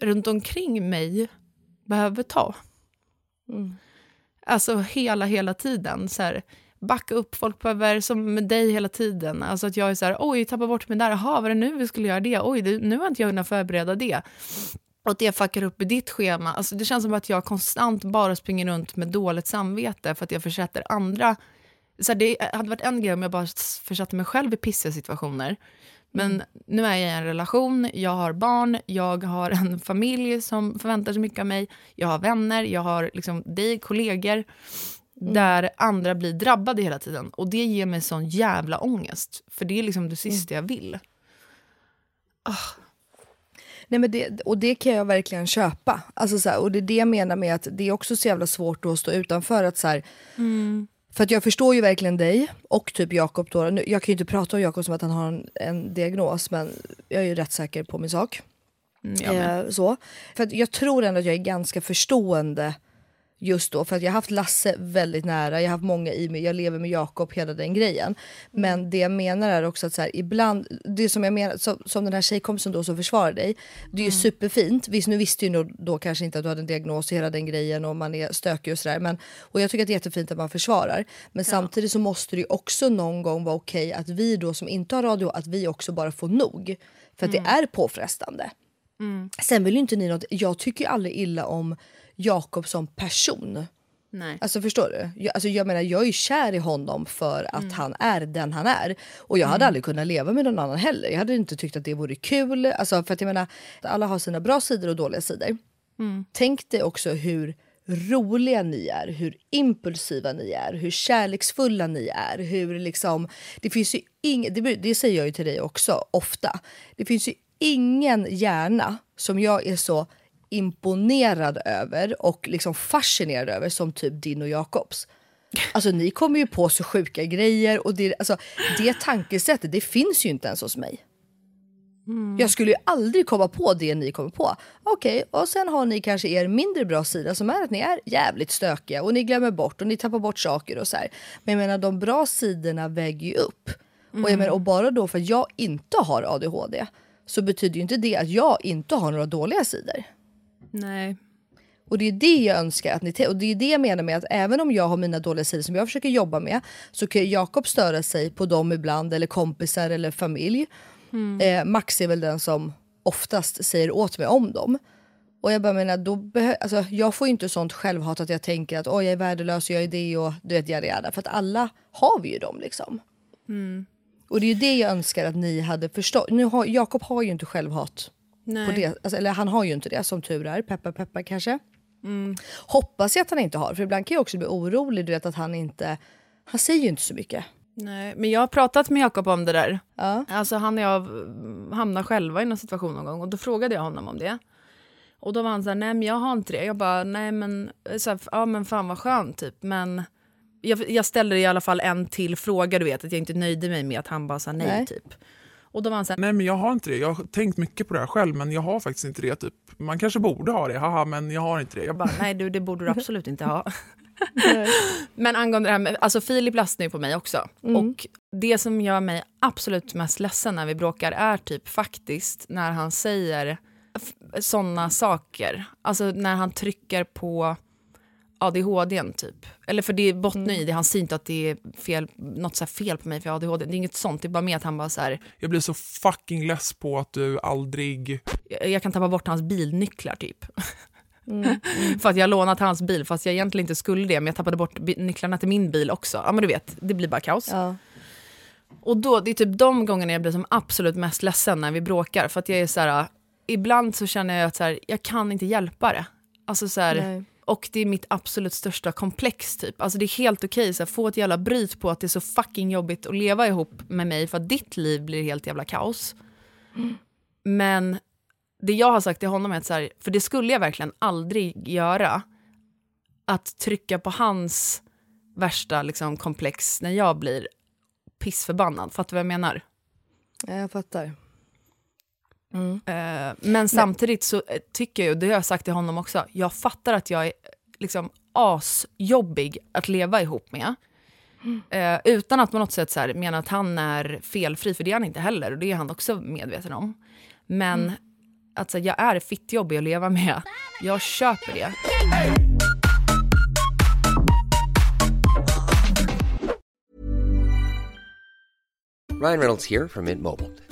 runt omkring mig behöver ta. Alltså hela, hela tiden. Så här, backa upp, folk behöver, som med dig hela tiden. Alltså att jag är så här, oj, tappa bort mig där, jaha, var det nu vi skulle göra det? Oj, det, nu har inte jag hunnit förbereda det. Och att det fuckar upp i ditt schema. Alltså det känns som att jag konstant bara springer runt med dåligt samvete för att jag försätter andra... Så här, det hade varit en grej om jag bara försatte mig själv i pissiga situationer. Men nu är jag i en relation, jag har barn, jag har en familj som förväntar sig mycket av mig, jag har vänner, jag har liksom dig, kollegor, där andra blir drabbade hela tiden. Och det ger mig sån jävla ångest, för det är liksom det sista jag vill. Nej, men det, och det kan jag verkligen köpa. Alltså, så här, och det är det jag menar med att det är också så jävla svårt att stå utanför. Att, så här, För att jag förstår ju verkligen dig och typ Jakob. då. Nu- Jag kan ju inte prata om Jakob som att han har en, en diagnos men jag är ju rätt säker på min sak. Mm. Eh, så. För att jag tror ändå att jag är ganska förstående just då. För att jag har haft Lasse väldigt nära, jag har haft många i mig, jag lever med Jakob, hela den grejen. Men det jag menar är också att så här, ibland, det som jag menar, som, som den här tjejkompisen då som försvarar dig, det är ju superfint. Visst nu visste ju nog då kanske inte att du hade en diagnos och hela den grejen och man är stökig och sådär. Men, och jag tycker att det är jättefint att man försvarar. Men samtidigt så måste det ju också någon gång vara okej att vi då som inte har radio, att vi också bara får nog. För att det är påfrestande. Sen vill ju inte ni något, jag tycker ju aldrig illa om Jakob som person. Nej. Alltså förstår du? Jag, alltså, jag menar jag är kär i honom för att han är den han är. Och jag hade aldrig kunnat leva med någon annan heller. Jag hade inte tyckt att det vore kul. Alltså, för att jag menar, alla har sina bra sidor och dåliga sidor. Tänk dig också hur roliga ni är, hur impulsiva ni är, hur kärleksfulla ni är. Hur liksom, det finns ju ing, det, det säger jag ju till dig också ofta. Det finns ju ingen hjärna som jag är så imponerad över och liksom fascinerad över som typ din och Jakobs. Alltså ni kommer ju på så sjuka grejer och det, alltså, det tankesättet det finns ju inte ens hos mig. Jag skulle ju aldrig komma på det ni kommer på. Okej, och sen har ni kanske er mindre bra sida som är att ni är jävligt stökiga och ni glömmer bort och ni tappar bort saker och så här. Men jag menar de bra sidorna väger ju upp. Och, jag menar, och bara då för att jag inte har ADHD så betyder ju inte det att jag inte har några dåliga sidor. Nej. Och det är det jag önskar att ni och det är det jag menar med att även om jag har mina dåliga sidor som jag försöker jobba med så kan Jakob störa sig på dem ibland eller kompisar eller familj. Eh, Max är väl den som oftast säger åt mig om dem. Och jag bara menar, då alltså, jag får ju inte sånt självhat att jag tänker att Oj, jag är värdelös och jag är det och du vet yada yada. För att alla har vi ju dem liksom. Och det är ju det jag önskar att ni hade förstått. Nu har, Jakob har ju inte självhat Nej. på det, alltså, eller han har ju inte det som tur är, peppar peppar kanske. Hoppas jag att han inte har, för ibland kan jag också bli orolig du vet att han inte, han säger ju inte så mycket. Nej, men jag har pratat med Jakob om det där. Ja. Alltså han och jag mm, hamnade själva i någon situation någon gång och då frågade jag honom om det. Och då var han så här, nej men jag har inte det. Jag bara, nej men, så här, ja men fan vad skönt typ. Men jag, jag ställde i alla fall en till fråga, du vet, att jag inte nöjde mig med att han bara sa nej, Nej. typ. Och då var han så här, Nej men jag har inte det. Jag har tänkt mycket på det här själv men jag har faktiskt inte det. Typ. Man kanske borde ha det, haha men jag har inte det. Jag bara, nej du det borde du absolut inte ha. Men angående det här med, alltså Filip ledsnar ju på mig också. Och det som gör mig absolut mest ledsen när vi bråkar är typ faktiskt när han säger sådana saker. Alltså när han trycker på ADHD typ. Eller för det bottnar i det, han säger inte att det är fel, något så fel på mig för ADHD. Det är inget sånt, det är bara med att han bara så här, Jag blir så fucking less på att du aldrig... jag jag kan tappa bort hans bilnycklar typ. för att jag har lånat hans bil fast jag egentligen inte skulle det men jag tappade bort nycklarna till min bil också. Ja men du vet, det blir bara kaos. Ja. Och då, det är typ de gångerna jag blir som absolut mest ledsen när vi bråkar för att jag är så här, ibland så känner jag att så här, jag kan inte hjälpa det. Alltså så här och det är mitt absolut största komplex typ. Alltså det är helt okej okay, att få ett jävla bryt på att det är så fucking jobbigt att leva ihop med mig för att ditt liv blir helt jävla kaos. Men det jag har sagt till honom är att så här, för det skulle jag verkligen aldrig göra, att trycka på hans värsta liksom, komplex när jag blir pissförbannad. Fattar du vad jag menar? Jag fattar. Eh, men samtidigt så eh, tycker jag, och det har jag sagt till honom också, jag fattar att jag är liksom asjobbig att leva ihop med. Eh, utan att på något sätt så här, mena att han är felfri, för det är han inte heller och det är han också medveten om. Men att så här, jag är fittjobbig att leva med, jag köper det. Ryan Reynolds from Mint Mobile.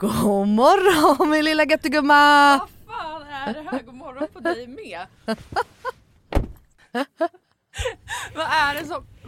God morgon min lilla göttegumma! Vad fan är det här? God morgon på dig med. vad, är det som,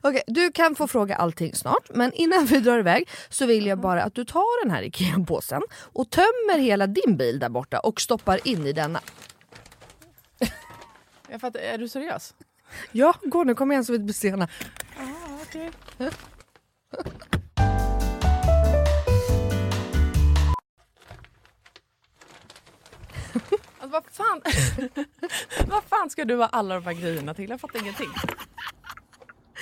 Okej, du kan få fråga allting snart, men innan vi drar iväg så vill jag bara att du tar den här IKEA-påsen och tömmer hela din bil där borta och stoppar in i denna. Jag fattar, är du seriös? Ja, gå nu, kom igen så vi inte blir sena. Ah, okay. Alltså, vad, fan? vad fan ska du ha alla de här grejerna till? Jag fattar ingenting.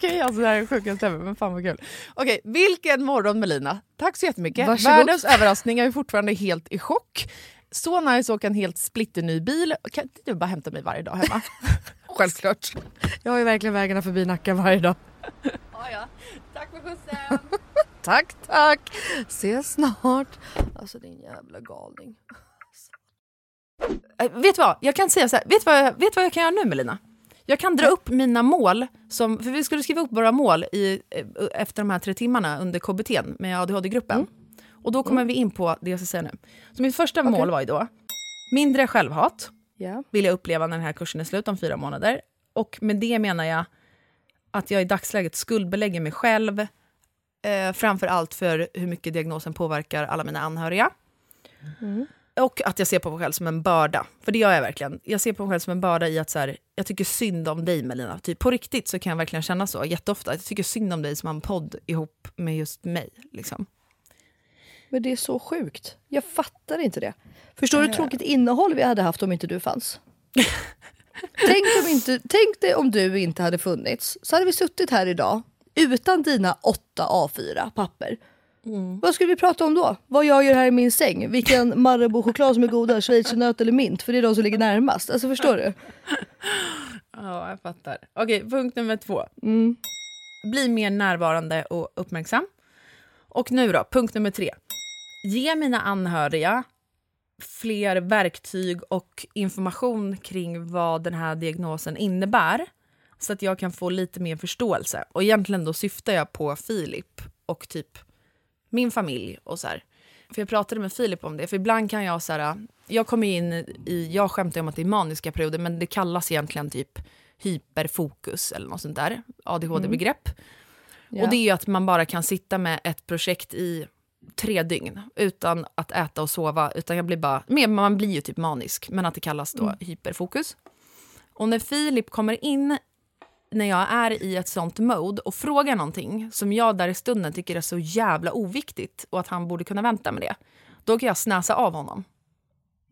Okej, alltså det här är sjukaste ever, men fan vad kul. Okej, vilken morgon Melina. Tack så jättemycket. Varsågod. Världens överraskning, jag är fortfarande helt i chock. Så nice att åka en helt splitterny bil. Kan inte du bara hämta mig varje dag hemma? Självklart. Jag har ju verkligen vägarna förbi Nacka varje dag. ja, ja. Tack för skjutsen. Tack, tack. Ses snart. Alltså din jävla galning. Äh, vet du vad? Jag kan säga så här. Vet du vad, jag- vet vad jag kan göra nu Melina? Jag kan dra upp mina mål, som, för vi skulle skriva upp våra mål i, eh, efter de här tre timmarna under KBT med ADHD-gruppen. Och då kommer vi in på det jag ska säga nu. Så mitt första mål var ju då, mindre självhat Ja. vill jag uppleva när den här kursen är slut om fyra månader. Och med det menar jag att jag i dagsläget skuldbelägger mig själv, eh, framför allt för hur mycket diagnosen påverkar alla mina anhöriga. Och att jag ser på mig själv som en börda. För det gör jag verkligen. Jag ser på mig själv som en börda i att så här, jag tycker synd om dig Melina. Typ, på riktigt så kan jag verkligen känna så jätteofta. Jag tycker synd om dig som har en podd ihop med just mig. Liksom. Men det är så sjukt. Jag fattar inte det. Förstår du hur tråkigt innehåll vi hade haft om inte du fanns? tänk, om inte, tänk dig om du inte hade funnits, så hade vi suttit här idag utan dina åtta A4 papper. Vad skulle vi prata om då? Vad jag gör här i min säng? Vilken Marabou-choklad som är godast, schweizernöt eller mint? För det är de som ligger närmast. Alltså förstår du? Ja, jag fattar. Okej, punkt nummer två. Mm. Bli mer närvarande och uppmärksam. Och nu då, punkt nummer tre. Ge mina anhöriga fler verktyg och information kring vad den här diagnosen innebär så att jag kan få lite mer förståelse. Och egentligen då syftar jag på Filip och typ min familj och så här. För jag pratade med Filip om det, för ibland kan jag så här, jag kommer in i, jag skämtar om att det är maniska perioder, men det kallas egentligen typ hyperfokus eller något sånt där, ADHD-begrepp. Ja. Och det är ju att man bara kan sitta med ett projekt i tre dygn utan att äta och sova, utan jag blir bara, men man blir ju typ manisk, men att det kallas då Mm. hyperfokus. Och när Filip kommer in när jag är i ett sånt mode och frågar någonting som jag där i stunden tycker är så jävla oviktigt och att han borde kunna vänta med det, då kan jag snäsa av honom.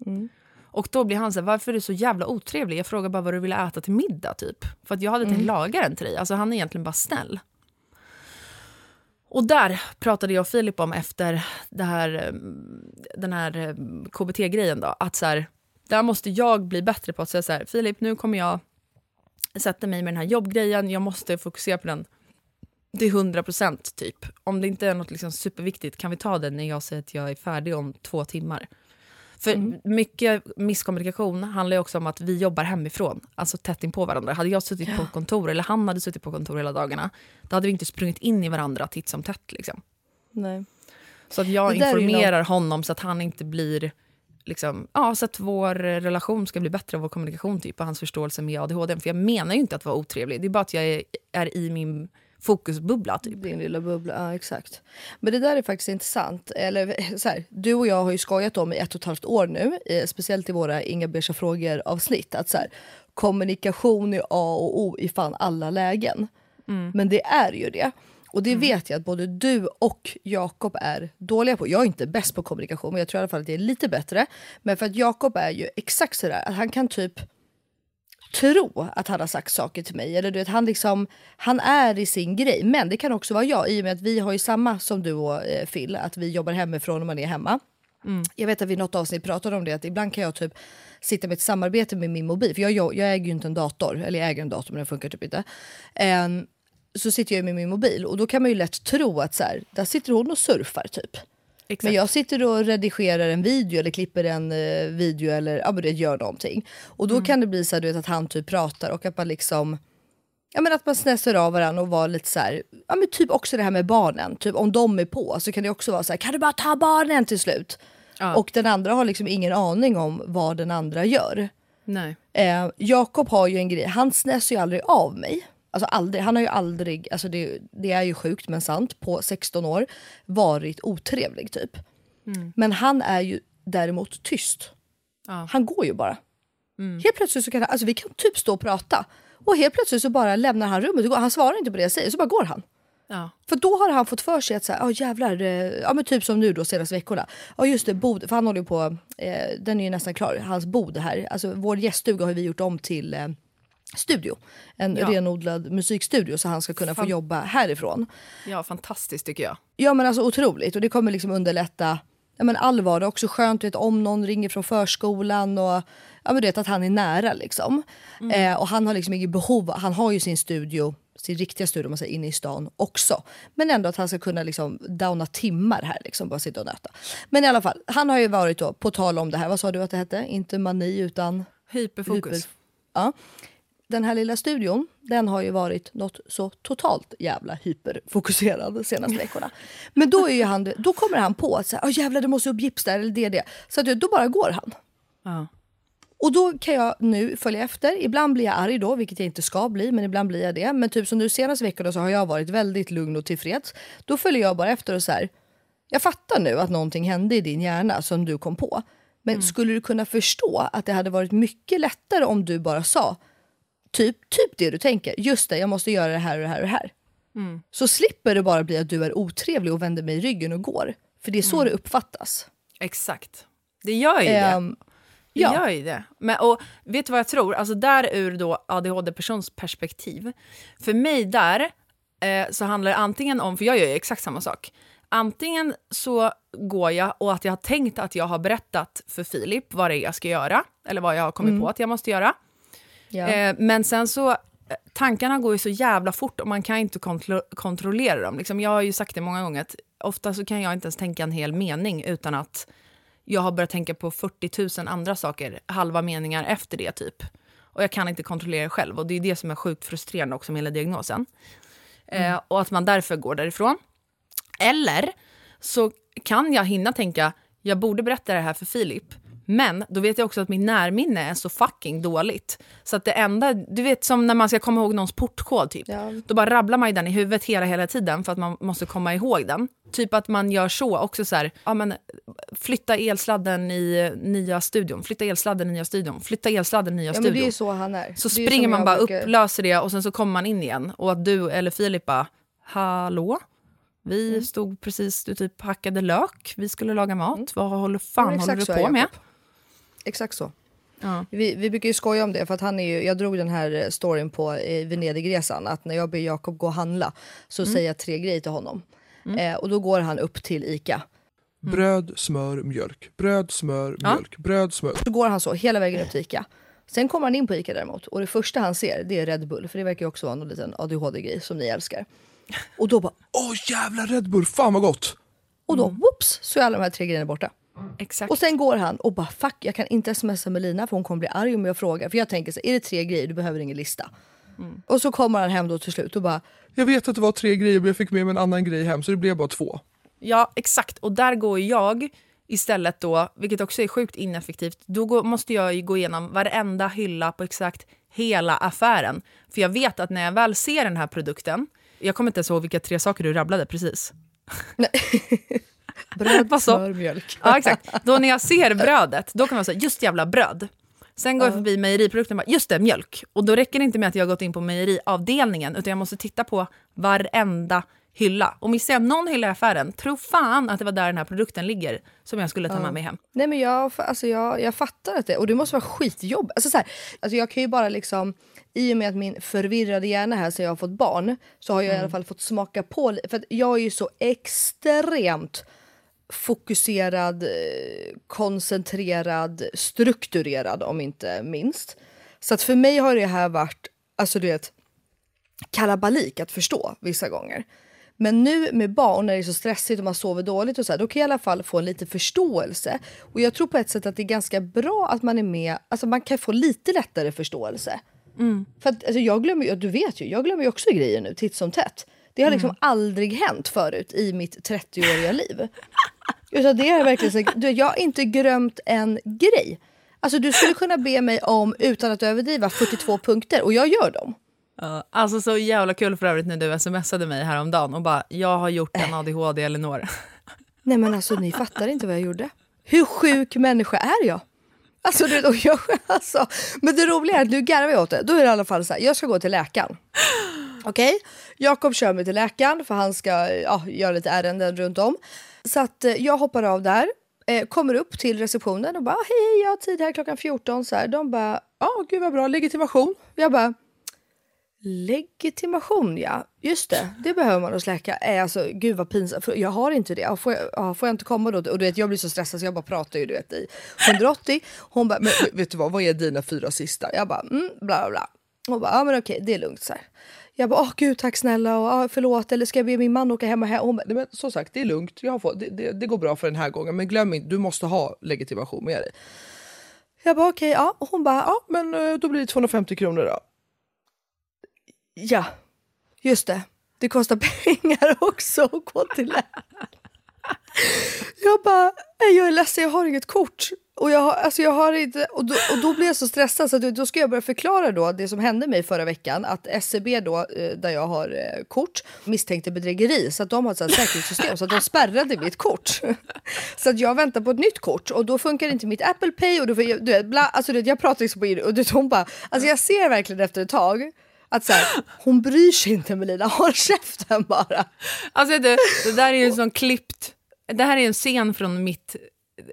Mm. Och då blir han så här, varför är du så jävla otrevlig? Jag frågar bara vad du ville äta till middag typ. För att jag hade tänkt Mm. laga den till dig. Alltså han är egentligen bara snäll. Och där pratade jag och Filip om efter det här, eh, den här eh, KBT-grejen då, att så här, där måste jag bli bättre på att säga så här, Filip nu kommer jag sätta mig med den här jobbgrejen, jag måste fokusera på den till 100 procent typ. Om det inte är något liksom superviktigt kan vi ta det när jag säger att jag är färdig om två timmar. För mycket misskommunikation handlar ju också om att vi jobbar hemifrån, alltså tätt in på varandra. Hade jag suttit på kontor, eller han hade suttit på kontor hela dagarna, då hade vi inte sprungit in i varandra titt som tätt. Liksom. Nej. Så att jag informerar honom så att han inte blir... Liksom, ja, så att vår relation ska bli bättre, vår kommunikation typ, och hans förståelse med ADHD. För jag menar ju inte att vara otrevlig, det är bara att jag är, är i min fokusbubbla. Typ. Din lilla bubbla, ja exakt. Men det där är faktiskt intressant. Eller, så här, du och jag har ju skojat om i ett och ett halvt år nu, eh, speciellt i våra Inga beiga frågor avsnitt, att så här, kommunikation är A och O i fan alla lägen. Men det är ju det. Och det vet jag att både du och Jakob är dåliga på. Jag är inte bäst på kommunikation, men jag tror i alla fall att jag är lite bättre. Men för att Jakob är ju exakt sådär, att han kan typ tro att han har sagt saker till mig. Eller du vet, han, liksom, han är i sin grej. Men det kan också vara jag i och med att vi har ju samma som du och eh, Phil, att vi jobbar hemifrån när man är hemma. Jag vet att vi i något avsnitt pratade om det, att ibland kan jag typ sitta med ett samarbete med min mobil. För jag, jag, jag äger ju inte en dator, eller jag äger en dator men den funkar typ inte. Ehm, så sitter jag med min mobil och då kan man ju lätt tro att så här, där sitter hon och surfar typ. Men jag sitter och redigerar en video eller klipper en eh, video eller ja, men det gör någonting. Och då kan det bli så här, du vet, att han typ pratar och att man liksom Ja men att man snäser av varandra och var lite så här, ja men typ också det här med barnen, typ om de är på så kan det också vara så här, kan du bara ta barnen till slut? Ja. Och den andra har liksom ingen aning om vad den andra gör. Nej. Eh, Jakob har ju en grej, han snäser ju aldrig av mig. Alltså aldrig, han har ju aldrig, alltså det, det är ju sjukt men sant, på 16 år varit otrevlig typ. Men han är ju däremot tyst. Ja. Han går ju bara. Helt plötsligt så kan han, alltså vi kan typ stå och prata och helt plötsligt så bara lämnar han rummet. Han svarar inte på det jag säger så bara går han. Ja. För då har han fått för sig att så här, oh, jävlar, eh, ja men typ som nu då senaste veckorna. Ja just det, bod, för han håller ju på, eh, den är ju nästan klar, hans bod här. Alltså vår gäststuga har vi gjort om till eh, studio. En Ja. renodlad musikstudio så han ska kunna få Fan. jobba härifrån. ja, fantastiskt tycker jag. Ja men alltså otroligt och det kommer liksom underlätta ja, men all vardag. Också skönt vet, om någon ringer från förskolan och ja, men vet att han är nära liksom. Eh, och han har liksom inget behov, han har ju sin studio sin riktiga studio man säger, inne i stan också. Men ändå att han ska kunna liksom downa timmar här, liksom, bara sitta och nöta. Men i alla fall, han har ju varit då, på tal om det här, vad sa du att det hette? Inte mani utan Hyperfokus. Ja. Den här lilla studion, den har ju varit något så totalt jävla hyperfokuserad de senaste veckorna. Men då, är han, då kommer han på att så här, "Åh, jävlar det måste upp gips där eller det det. Så att, då bara går han. Ja. Och då kan jag nu följa efter. Ibland blir jag arg då, vilket jag inte ska bli, men ibland blir jag det. Men typ som nu senaste veckorna så har jag varit väldigt lugn och tillfreds. Då följer jag bara efter och så här. Jag fattar nu att någonting hände i din hjärna som du kom på. Men skulle du kunna förstå att det hade varit mycket lättare om du bara sa typ, typ det du tänker. Just det, jag måste göra det här och det här och det här. Så slipper det bara bli att du är otrevlig och vänder mig i ryggen och går. För det är så det uppfattas. Exakt. Det gör ju Ehm, det. Det Ja. gör ju det. Men, och vet du vad jag tror? Alltså där ur då ADHD-persons perspektiv. För mig där eh, så handlar det antingen om, för jag gör ju exakt samma sak. Antingen så går jag och att jag har tänkt att jag har berättat för Filip vad det är jag ska göra. Eller vad jag har kommit Mm. på att jag måste göra. Ja. Eh, men sen så, eh, tankarna går ju så jävla fort och man kan inte kontro kontrollera dem. Liksom, jag har ju sagt det många gånger att ofta så kan jag inte ens tänka en hel mening utan att jag har börjat tänka på 40 000 andra saker, halva meningar efter det typ. Och jag kan inte kontrollera det själv och det är det som är sjukt frustrerande också med hela diagnosen. Eh, och att man därför går därifrån. Eller så kan jag hinna tänka, jag borde berätta det här för Filip. Men då vet jag också att min närminne är så fucking dåligt. Så att det enda, du vet som när man ska komma ihåg någons portkod typ. Då bara rabblar man ju den i huvudet hela, hela tiden för att man måste komma ihåg den. Typ att man gör så också så här, ja men flytta elsladden i nya studion, flytta elsladden i nya studion, flytta elsladden i nya Ja, studion. men det är ju så han är. Så Det springer man bara brukar- upp, löser det och sen så kommer man in igen. Och att du eller Filip bara, hallå? Vi Mm. stod precis, du typ hackade lök, vi skulle laga mat. Vad håller fan Mm. håller du på med? Jakob. Exakt så. Ja. Vi, vi brukar ju skoja om det, för att han är ju, jag drog den här eh, storyn på eh, Venedigresan, att när jag ber Jakob gå och handla så Mm. säger jag tre grejer till honom. Eh, och då går han upp till ICA. Bröd, smör, mjölk. Bröd, smör, Ja. mjölk. Bröd, smör. Så går han så hela vägen upp till ICA. Sen kommer han in på ICA däremot och det första han ser det är Red Bull, för det verkar ju också vara någon liten ADHD-grej som ni älskar. Och då bara, Åh jävla Red Bull, fan vad gott! och då whoops så är alla de här tre grejerna borta. Exakt. Och sen går han och bara fuck jag kan inte smsa med Lina för hon kommer bli arg om jag frågar. För jag tänker så är det tre grejer du behöver ingen lista. Och så kommer han hem då till slut och bara Jag vet att det var tre grejer men jag fick med mig en annan grej hem så det blev bara två. Ja, exakt. Och där går jag istället då, vilket också är sjukt ineffektivt, då går, måste jag ju gå igenom varenda hylla på exakt hela affären. För jag vet att när jag väl ser den här produkten, jag kommer inte ens ihåg vilka tre saker du rabblade precis. bröd, Vad så? smör, mjölk. Ja, exakt. Då när jag ser brödet, då kan man säga just jävla bröd. Sen går jag förbi mejeriprodukten och bara, just det, mjölk. Och då räcker det inte med att jag har gått in på mejeriavdelningen, utan jag måste titta på varenda hylla. Och missar jag någon hylla i affären, tro fan att det var där den här produkten ligger som jag skulle ta med mig hem. Nej men jag, alltså jag, jag fattar att det, och det måste vara skitjobb. Alltså så här, alltså jag kan ju bara liksom, i och med att min förvirrade hjärna här sen jag har fått barn, så har jag i alla fall fått smaka på, för jag är ju så extremt fokuserad, eh, koncentrerad, strukturerad om inte minst. Så att för mig har det här varit, alltså du vet, kalabalik att förstå vissa gånger. Men nu med barn när det är så stressigt och man sover dåligt och så här, då kan jag i alla fall få en lite förståelse. Och jag tror på ett sätt att det är ganska bra att man är med, alltså man kan få lite lättare förståelse. För att alltså jag glömmer du vet ju, jag glömmer ju också grejer nu titt som tätt. Det har liksom aldrig hänt förut i mitt 30-åriga liv. Utan det är verkligen så, du, jag har inte glömt en grej. Alltså du skulle kunna be mig om, utan att överdriva, 42 punkter och jag gör dem. Ja, alltså så jävla kul för övrigt när du smsade mig häromdagen och bara, jag har gjort en ADHD Elinor. Nej men alltså ni fattar inte vad jag gjorde. Hur sjuk människa är jag? Alltså, du och jag alltså, men det roliga är att nu garvar jag åt det. Då är det i alla fall så här, jag ska gå till läkaren. Okej? Jakob kör mig till läkaren för han ska ja, göra lite ärenden runt om. Så att eh, jag hoppar av där, eh, kommer upp till receptionen och bara hej, jag har tid här klockan 14. Så här. De bara, ja gud vad bra, legitimation. Jag bara, Legitimation ja, just det, det behöver man hos läkare. Äh, alltså, gud vad pinsamt, för jag har inte det. Får, jag, får jag inte komma då? Och du vet, jag blir så stressad så jag bara pratar ju du vet, i 180. Hon bara, men vet du vad, vad är dina fyra sista? Jag bara, mm, bla bla bla. Hon bara, ja men okej, det är lugnt så här. Jag bara, åh gud tack snälla och ah, förlåt eller ska jag be min man åka hem och hem? Hon bara, nej men som sagt det är lugnt, jag har fått, det, det, det går bra för den här gången men glöm inte, du måste ha legitimation med dig. Jag bara okej, ja. Och hon bara, ja men eh, då blir det 250 kronor då. Ja, just det. Det kostar pengar också att gå till läkaren. Jag bara, jag är ledsen jag har inget kort. Och jag har, alltså jag har inte, och då, och då blir jag så stressad så att då ska jag börja förklara då det som hände mig förra veckan. Att SCB då, eh, där jag har eh, kort, misstänkte bedrägeri. Så att de har ett säkerhetssystem så att de spärrade mitt kort. Så att jag väntar på ett nytt kort och då funkar inte mitt Apple Pay och då, får jag- du vet, bla, alltså du vet, jag pratar liksom på in och du hon bara, alltså jag ser verkligen efter ett tag att så här, hon bryr sig inte Melina, håll käften bara. Alltså du, det där är ju en sån klippt, det här är en scen från mitt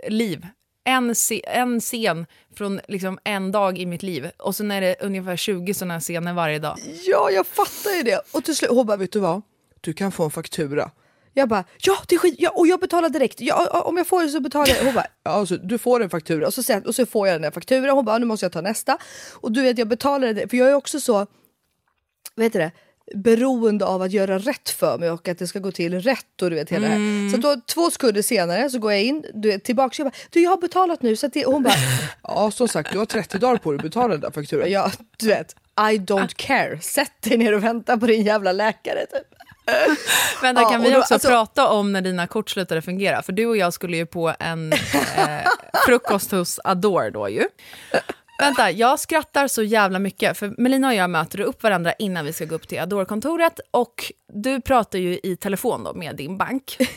liv en, se, en scen från liksom en dag i mitt liv och sen är det ungefär 20 sådana scener varje dag. Ja, jag fattar ju det. Och till slut, hon bara, vet du vad? Du kan få en faktura. Jag bara, ja det är skit, ja, och jag betalar direkt. Ja, om jag får det så betalar jag. Hon bara, ja, alltså, du får en faktura. Och så, sen- och så får jag den där fakturan. Hon bara, nu måste jag ta nästa. Och du vet, jag betalar det. För jag är också så, vad heter det? Beroende av att göra rätt för mig och att det ska gå till rätt och du vet hela här. Så då två sekunder senare så går jag in, du vet, tillbaka och jag bara, du jag har betalat nu så att det, och hon bara, ja som sagt du har 30 dagar på dig att betala den där fakturan. Ja du vet, I don't care, sätt dig ner och vänta på din jävla läkare typ. Vänta, Ja, kan vi då- också alltså- prata om när dina kort slutade fungera? För du och jag skulle ju på en eh, frukost hos Adore då ju. Vänta, jag skrattar så jävla mycket, för Melina och jag möter upp varandra innan vi ska gå upp till Adore-kontoret och du pratar ju i telefon då med din bank.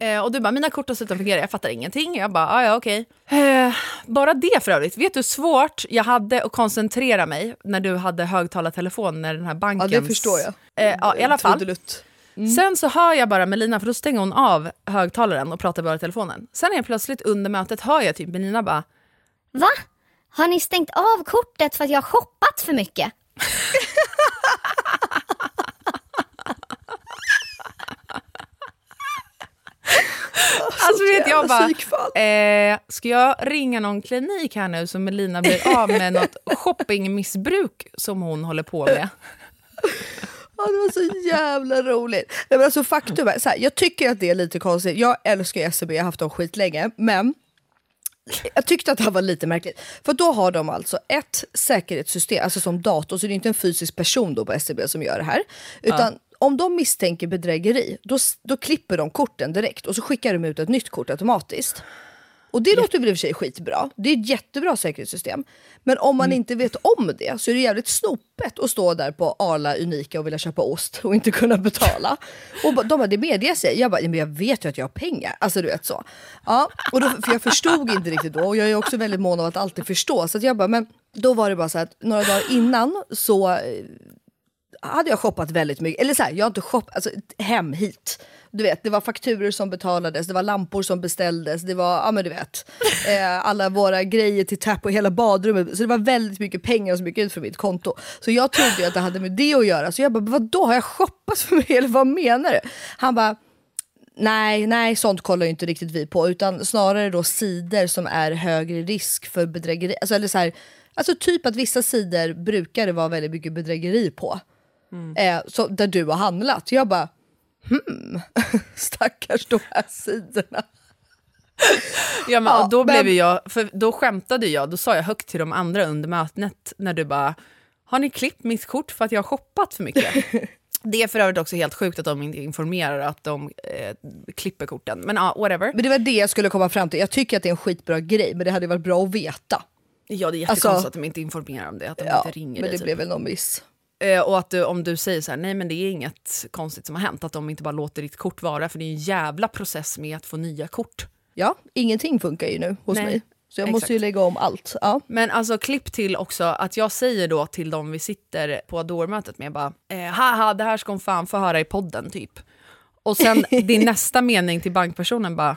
Eh, och du bara, mina kort har slutat fungera, jag fattar ingenting. Jag bara, "Ah, ja okej. Eh, bara det för övrigt, vet du hur svårt jag hade att koncentrera mig när du hade högtalartelefon när den här bankens... Ja det förstår jag. Eh, ja, i alla fall. Trudelutt. Sen så hör jag bara Melina, för då stänger hon av högtalaren och pratar bara i telefonen. Sen helt plötsligt under mötet hör jag typ Melina bara, Va? Har ni stängt av kortet för att jag har shoppat för mycket? alltså vet jag bara, eh, ska jag ringa någon klinik här nu så Melina blir av med något shoppingmissbruk som hon håller på med? Ja, det var så jävla roligt. Nej, men alltså, faktum är, så här, jag tycker att det är lite konstigt. Jag älskar SEB, jag har haft dem skitlänge. Men jag tyckte att det här var lite märkligt. För då har de alltså ett säkerhetssystem, alltså som dator, så det är inte en fysisk person då på SEB som gör det här. Utan om de misstänker bedrägeri, då, då klipper de korten direkt och så skickar de ut ett nytt kort automatiskt. Och det låter väl i och för sig skitbra. Det är ett jättebra säkerhetssystem. Men om man inte vet om det så är det jävligt snopet att stå där på Arla Unika och vilja köpa ost och inte kunna betala. Och de bara, det medger sig. Jag bara, "Ja, men jag vet ju att jag har pengar. Alltså du vet så. Ja, och då, för jag förstod inte riktigt då och jag är också väldigt mån om att alltid förstå. Så jag bara, men då var det bara så att några dagar innan så eh, hade jag shoppat väldigt mycket. Eller så här, jag har inte shoppat, alltså hem hit. Du vet, det var fakturer som betalades, det var lampor som beställdes, det var, ja men du vet, eh, alla våra grejer till tapp och hela badrummet. Så det var väldigt mycket pengar som gick ut från mitt konto. Så jag trodde ju att det hade med det att göra. Så jag bara, vadå, har jag shoppat för mig? Eller vad menar du? Han bara, Nej, nej, sånt kollar ju inte riktigt vi på, utan snarare då sidor som är högre risk för bedrägeri. Alltså, eller så här, alltså typ att vissa sidor brukar det vara väldigt mycket bedrägeri på. Eh, så, där du har handlat. Jag bara, hmm, stackars de här sidorna. Ja, men, Ja, då, blev jag, för då skämtade jag, då sa jag högt till de andra under mötet när du bara, har ni klippt mitt kort för att jag har shoppat för mycket? Det är för övrigt också helt sjukt att de inte informerar att de eh, klipper korten. Men ja, whatever. Men det var det jag skulle komma fram till. Jag tycker att det är en skitbra grej, men det hade varit bra att veta. Ja, det är Alltså- jättekonstigt att de inte informerar om det, att de Ja, inte ringer men det blev väl någon miss. Eh, och att du, om du säger så här, nej men det är inget konstigt som har hänt, att de inte bara låter ditt kort vara, för det är en jävla process med att få nya kort. Ja, ingenting funkar ju nu hos Nej, mig. Så jag exakt. måste ju lägga om allt. Ja. Men alltså klipp till också att jag säger då till dem vi sitter på Adore-mötet med bara eh, haha det här ska hon fan få höra i podden typ. Och sen din nästa mening till bankpersonen bara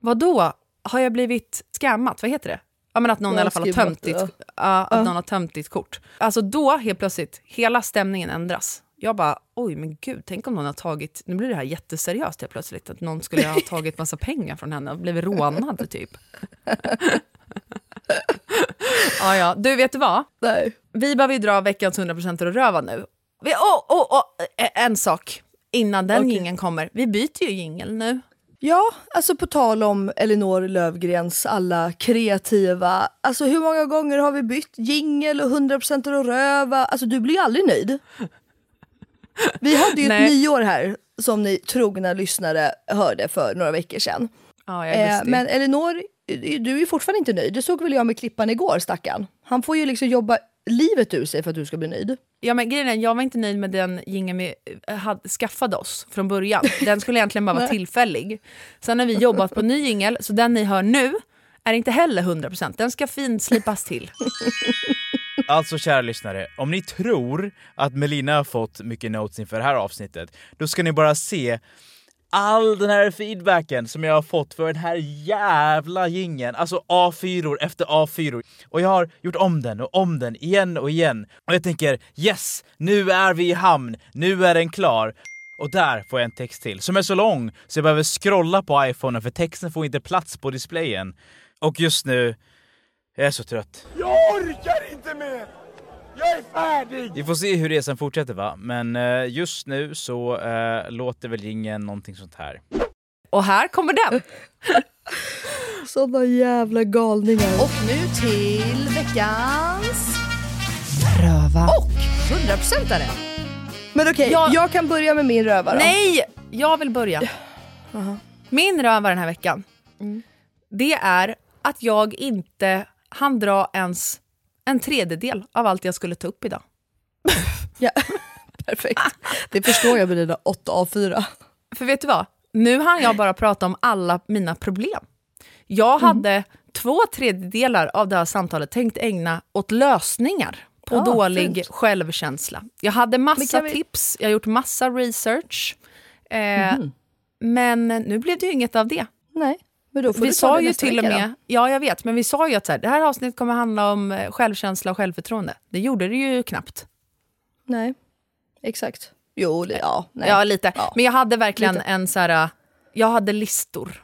vadå har jag blivit scammat, vad heter det? Ja men att någon Ja, i alla fall har tömt ditt, ja. ja, att någon har tömt ditt kort. Alltså då helt plötsligt, hela stämningen ändras. Jag bara, oj men gud, tänk om någon har tagit, nu blir det här jätteseriöst helt plötsligt, att någon skulle ha tagit massa pengar från henne och blivit rånad typ. ja, ja. Du, vet du vad? Nej. Vi behöver ju dra veckans 100% och röva nu. Vi, oh, oh, oh, en sak innan den Okej. jingeln kommer. Vi byter ju jingel nu. Ja, alltså på tal om Elinor Lövgrens alla kreativa, alltså hur många gånger har vi bytt jingel och 100% att röva? Alltså du blir ju aldrig nöjd. Vi hade ju ett nyår här som ni trogna lyssnare hörde för några veckor sedan. Ja, Eh, men Elinor, du är ju fortfarande inte nöjd. Det såg väl jag med klippan igår stackarn. Han får ju liksom jobba livet ur sig för att du ska bli nöjd. Ja, men grejen är, jag var inte nöjd med den jingeln vi eh, hade, skaffade oss från början. Den skulle egentligen bara vara tillfällig. Sen har vi jobbat på ny jingel, så den ni hör nu är inte heller 100%. Den ska finslipas till. Alltså kära lyssnare, om ni tror att Melina har fått mycket notes inför det här avsnittet, då ska ni bara se all den här feedbacken som jag har fått för den här jävla gingen. Alltså A4 efter A4. Och jag har gjort om den och om den igen och igen. Och jag tänker yes, nu är vi i hamn, nu är den klar. Och där får jag en text till som är så lång så jag behöver scrolla på iPhonen för texten får inte plats på displayen. Och just nu, jag är så trött. Jag orkar inte mer! Jag är färdig! Vi får se hur resan fortsätter va, men eh, just nu så eh, låter väl ingen någonting sånt här. Och här kommer den! Såna jävla galningar. Och nu till veckans... Röva. Och 100%are! Men okej, Jag- jag kan börja med min röva då. Nej! Jag vill börja. Min röva den här veckan, det är att jag inte hann dra ens en tredjedel av allt jag skulle ta upp idag. Ja. Perfekt. Det förstår jag med dina 8 A4. För vet du vad? Nu hann jag bara prata om alla mina problem. Jag hade två tredjedelar av det här samtalet tänkt ägna åt lösningar på Ah, dålig fint. självkänsla. Jag hade massa vi- tips, jag har gjort massa research. Eh, Mhm. Men nu blev det ju inget av det. Nej, då får vi sa ju till och med, då. ja jag vet, men vi sa ju att så här, det här avsnittet kommer handla om eh, självkänsla och självförtroende. Det gjorde det ju knappt. Nej, exakt. Jo, ja. Nej. Ja, lite. Ja. Men jag hade verkligen Lite. en så här, jag hade listor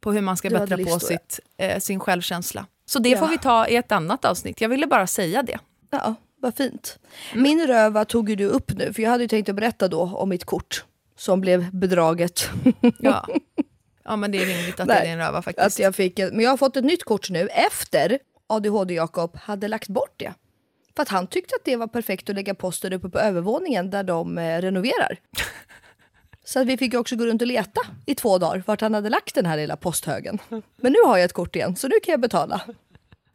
på hur man ska Du bättra på listor, ja. sitt, eh, sin självkänsla. Så det Ja. får vi ta i ett annat avsnitt. Jag ville bara säga det. Ja, vad fint. Min röva tog ju du upp nu, för jag hade ju tänkt att berätta då om mitt kort som blev bedraget. Ja, ja men det är rimligt att det är din röva faktiskt. Att jag fick, en- men jag har fått ett nytt kort nu efter ADHD-Jakob hade lagt bort det. För att han tyckte att det var perfekt att lägga posten uppe på övervåningen där de eh, renoverar. Så att vi fick också gå runt och leta i två dagar vart han hade lagt den här lilla posthögen. Men nu har jag ett kort igen, så nu kan jag betala.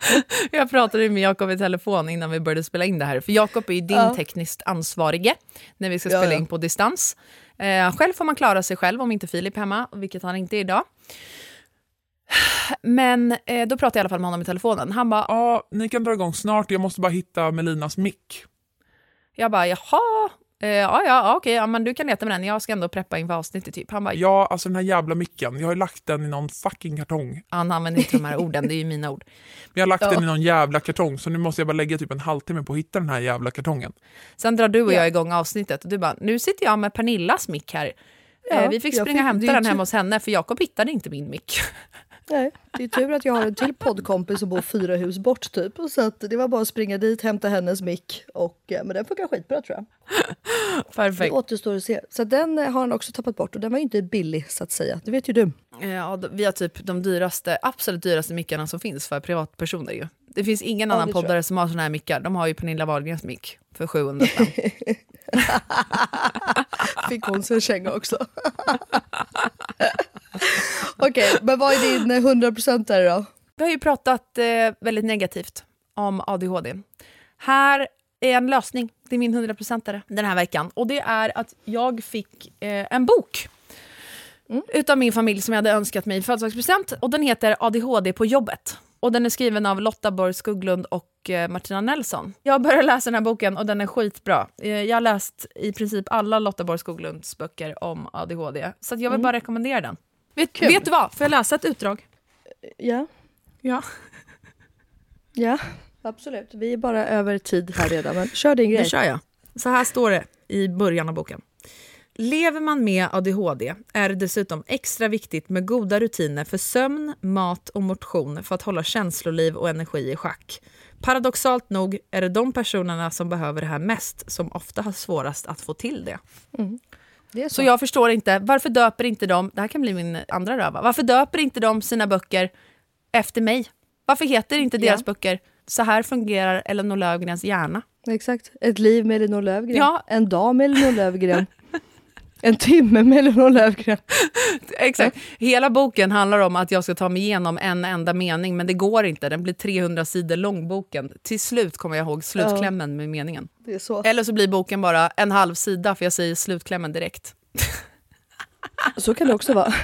Jag pratade med Jakob i telefon innan vi började spela in det här. För Jakob är ju din Ja. tekniskt ansvarige när vi ska Ja, spela ja. in på distans. Eh, själv får man klara sig själv om inte Filip är hemma, vilket han inte är idag. Men eh, då pratade jag i alla fall med honom i telefonen. Han bara, Ja, ni kan dra igång snart. Jag måste bara hitta Melinas mick. jag bara jaha, eh, ja ja okej, ja, men du kan leta med den. Jag ska ändå preppa inför avsnittet typ. Han bara, Ja, alltså den här jävla micken. Jag har ju lagt den i någon fucking kartong. han använder inte de här orden, det är ju mina ord. Men jag har lagt Ja. den i någon jävla kartong, så nu måste jag bara lägga typ en halvtimme på att hitta den här jävla kartongen. Sen drar du och Ja. jag igång avsnittet och du bara, nu sitter jag med Pernillas mick här. Ja, eh, vi fick springa och hämta den hemma tur- hos henne för Jakob hittade inte min mick. Nej, det är tur att jag har en till poddkompis som bor fyra hus bort typ. Så att det var bara att springa dit, hämta hennes mick. Och, eh, men den funkar skitbra tror jag. Det Perfekt. återstår att se. Så den eh, har han också tappat bort och den var ju inte billig så att säga. Det vet ju du. Ja, vi har typ de dyraste, absolut dyraste mickarna som finns för privatpersoner ju. Det finns ingen Ja, annan det poddare som har såna här mickar. De har ju Pernilla Wahlgrens mick för 700 spänn. Fick hon sig en känga också. Okej, men vad är din eh, 100% där då? Vi har ju pratat eh, väldigt negativt om ADHD. Här är en lösning. Det är min 100%are den här veckan. Och det är att jag fick eh, en bok utav min familj som jag hade önskat mig i födelsedagspresent. Och den heter ADHD på jobbet. Och den är skriven av Lotta Borg Skugglund och eh, Martina Nelson. Jag började läsa den här boken och den är skitbra. Eh, jag har läst i princip alla Lotta Borg Skogglunds böcker om ADHD. Så jag vill bara rekommendera den. Vet, Kul. vet du vad? Får jag läsa ett utdrag? Ja, Ja. ja, absolut. Vi är bara över tid här redan, men kör din grej. Då kör jag. Så här står det i början av boken. Lever man med ADHD är det dessutom extra viktigt med goda rutiner för sömn, mat och motion för att hålla känsloliv och energi i schack. Paradoxalt nog är det de personerna som behöver det här mest som ofta har svårast att få till det. Det är så. Så jag förstår inte, varför döper inte de, det här kan bli min andra röva, varför döper inte de sina böcker efter mig? Varför heter inte Ja. deras böcker Så här fungerar Elinor Löfgrens hjärna? Exakt. Ett liv med Elinor Löfgren. Ja. En dag med Elinor Löfgren. en timme med Elinor Löfgren. Exakt. Hela boken handlar om att jag ska ta mig igenom en enda mening, men det går inte. Den blir 300 sidor lång, boken. Till slut kommer jag ihåg slutklämmen med meningen. Så. Eller så blir boken bara en halv sida, för jag säger slutklämmen direkt. Så kan det också vara.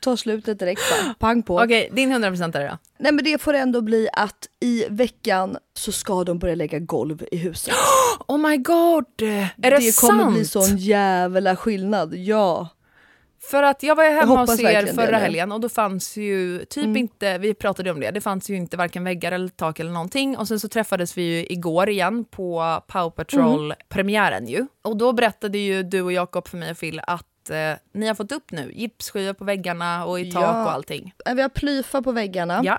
Ta slutet direkt bara. Pang på. Okej, din 100% är det då? Nej men det får ändå bli att i veckan så ska de börja lägga golv i huset. Oh my god! Är det, det kommer sant? bli sån jävla skillnad, ja. För att jag var Jag hemma hos er det förra helgen och då fanns ju typ Mm. inte, vi pratade om det, det fanns ju inte varken väggar eller tak eller någonting. Och sen så träffades vi ju igår igen på Pow Patrol-premiären ju. Och då berättade ju du och Jakob för mig och Phil att eh, ni har fått upp nu gipsskivor på väggarna och i tak Ja. och allting. Vi har plyfa på väggarna. Ja.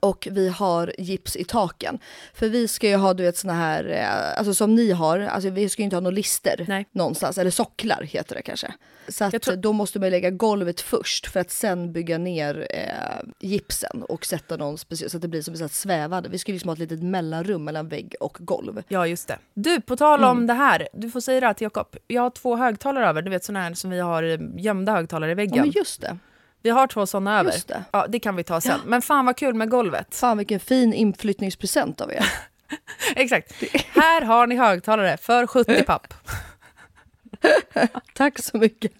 Och vi har gips i taken. För vi ska ju ha du vet såna här, eh, alltså som ni har, alltså vi ska ju inte ha några lister någonstans, eller socklar heter det kanske. Så att då måste man lägga golvet först för att sen bygga ner eh, gipsen och sätta någon speciell, så att det blir som här svävande. Vi ju liksom ha ett litet mellanrum mellan vägg och golv. Ja, just det. Du, på tal om Mm. det här, du får säga det här till Jakob. Jag har två högtalare över, du vet såna här som vi har eh, gömda högtalare i väggen. Ja men just det. Vi har två såna över. Just det. Ja, det kan vi ta sen. Ja. Men fan vad kul med golvet. Fan vilken fin inflyttningspresent av er. Exakt. Här har ni högtalare för 70 papp. Tack så mycket.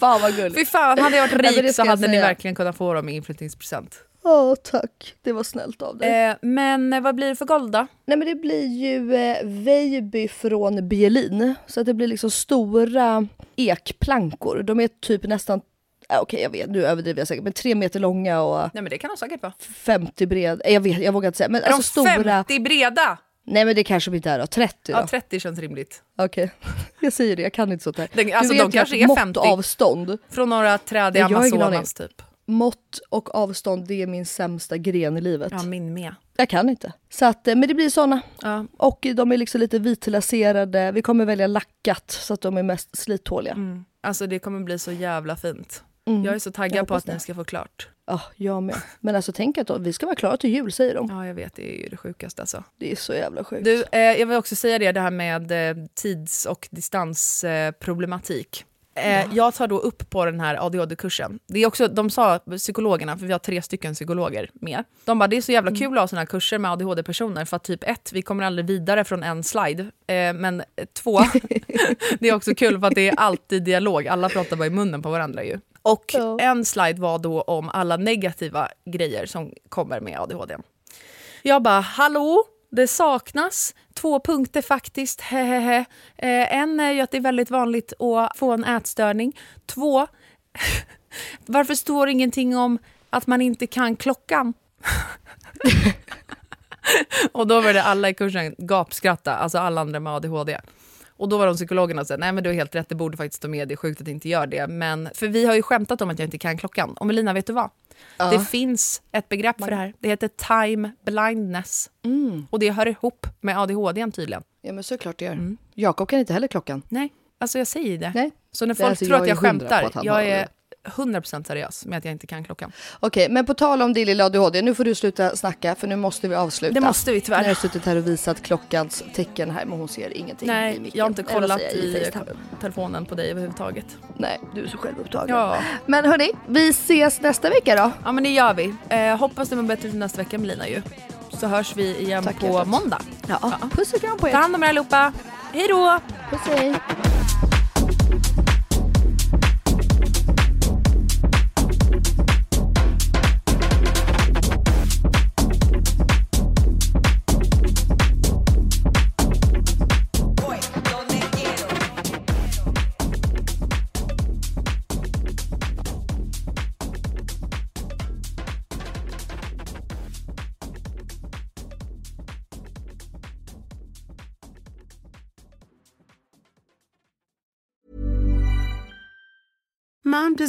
Fan vad gulligt. Fy fan, hade jag varit Ja, rik ska så hade ni säga. verkligen kunnat få dem i inflyttningspresent. Ja tack, det var snällt av dig. Eh, men eh, vad blir det för golv då? Nej men det blir ju eh, Veiby från Bielin. Så att det blir liksom stora ekplankor. De är typ nästan, äh, okej jag vet, nu överdriver jag säkert, men tre meter långa och Nej men det kan de säkert vara. 50 breda. Jag vet, jag vågar inte säga. Men Är alltså de stora. 50 breda? Nej men det kanske de inte är då, 30 då. Ja, 30 känns rimligt. Okej, jag säger det, jag kan inte sånt här. Den- alltså, du de vet kanske är mått 50. och avstånd. Från några träd i Jag har ingen Amazonas typ. Mått och avstånd, det är min sämsta gren i livet. Ja, min med. Jag kan inte. Så att, eh, men det blir såna. Ja. Och de är liksom lite vitlaserade. Vi kommer välja lackat så att de är mest slittåliga. Mm. Alltså det kommer bli så jävla fint. Mm. Jag är så taggad Jag på att ni ska få klart. Ja, jag med. Men alltså tänk att då, vi ska vara klara till jul säger de. Ja, jag vet. Det är ju det sjukaste alltså. Det är så jävla sjukt. Du, eh, jag vill också säga det, det här med eh, tids och distansproblematik. Eh. Eh, Jag tar då upp på den här ADHD-kursen. Det är också, de sa, psykologerna, för vi har tre stycken psykologer med. De bara, det är så jävla kul att ha såna här kurser med ADHD-personer för att typ ett, vi kommer aldrig vidare från en slide. Eh, men två, det är också kul för att det är alltid dialog. Alla pratar bara i munnen på varandra ju. Och en slide var då om alla negativa grejer som kommer med ADHD. Jag bara, hallå? Det saknas två punkter faktiskt. Hehehe. Eh, en är ju att det är väldigt vanligt att få en ätstörning. Två, varför står ingenting om att man inte kan klockan? och då var det alla i kursen gapskratta, alltså alla andra med ADHD. Och då var de psykologerna och sa, nej men du har helt rätt, det borde faktiskt stå med, det är sjukt att det inte gör det. Men, för vi har ju skämtat om att jag inte kan klockan. Och Melina, vet du vad? Ja. Det finns ett begrepp för det här. Det heter time blindness. Och det hör ihop med ADHD tydligen. Ja men såklart det gör. Jakob kan inte heller klockan. Nej, alltså jag säger det. Nej. Så när Det folk alltså tror jag att jag skämtar, jag är. 100% seriös med att jag inte kan klockan. Okej, men på tal om din lilla ADHD, nu får du sluta snacka för nu måste vi avsluta. Det måste vi tyvärr. Nu har jag suttit här och visat klockans tecken här men hon ser ingenting i Nej, micken. jag har inte kollat i FaceTime. telefonen på dig överhuvudtaget. Nej, du är så självupptagen. Ja. Men hörni, vi ses nästa vecka då. Ja men det gör vi. Eh, hoppas det blir bättre till nästa vecka Melina ju. Så hörs vi igen Tack, på hjärtat. måndag. Ja, puss och kram på er. Ta hand om er allihopa. Hej då! Puss hej.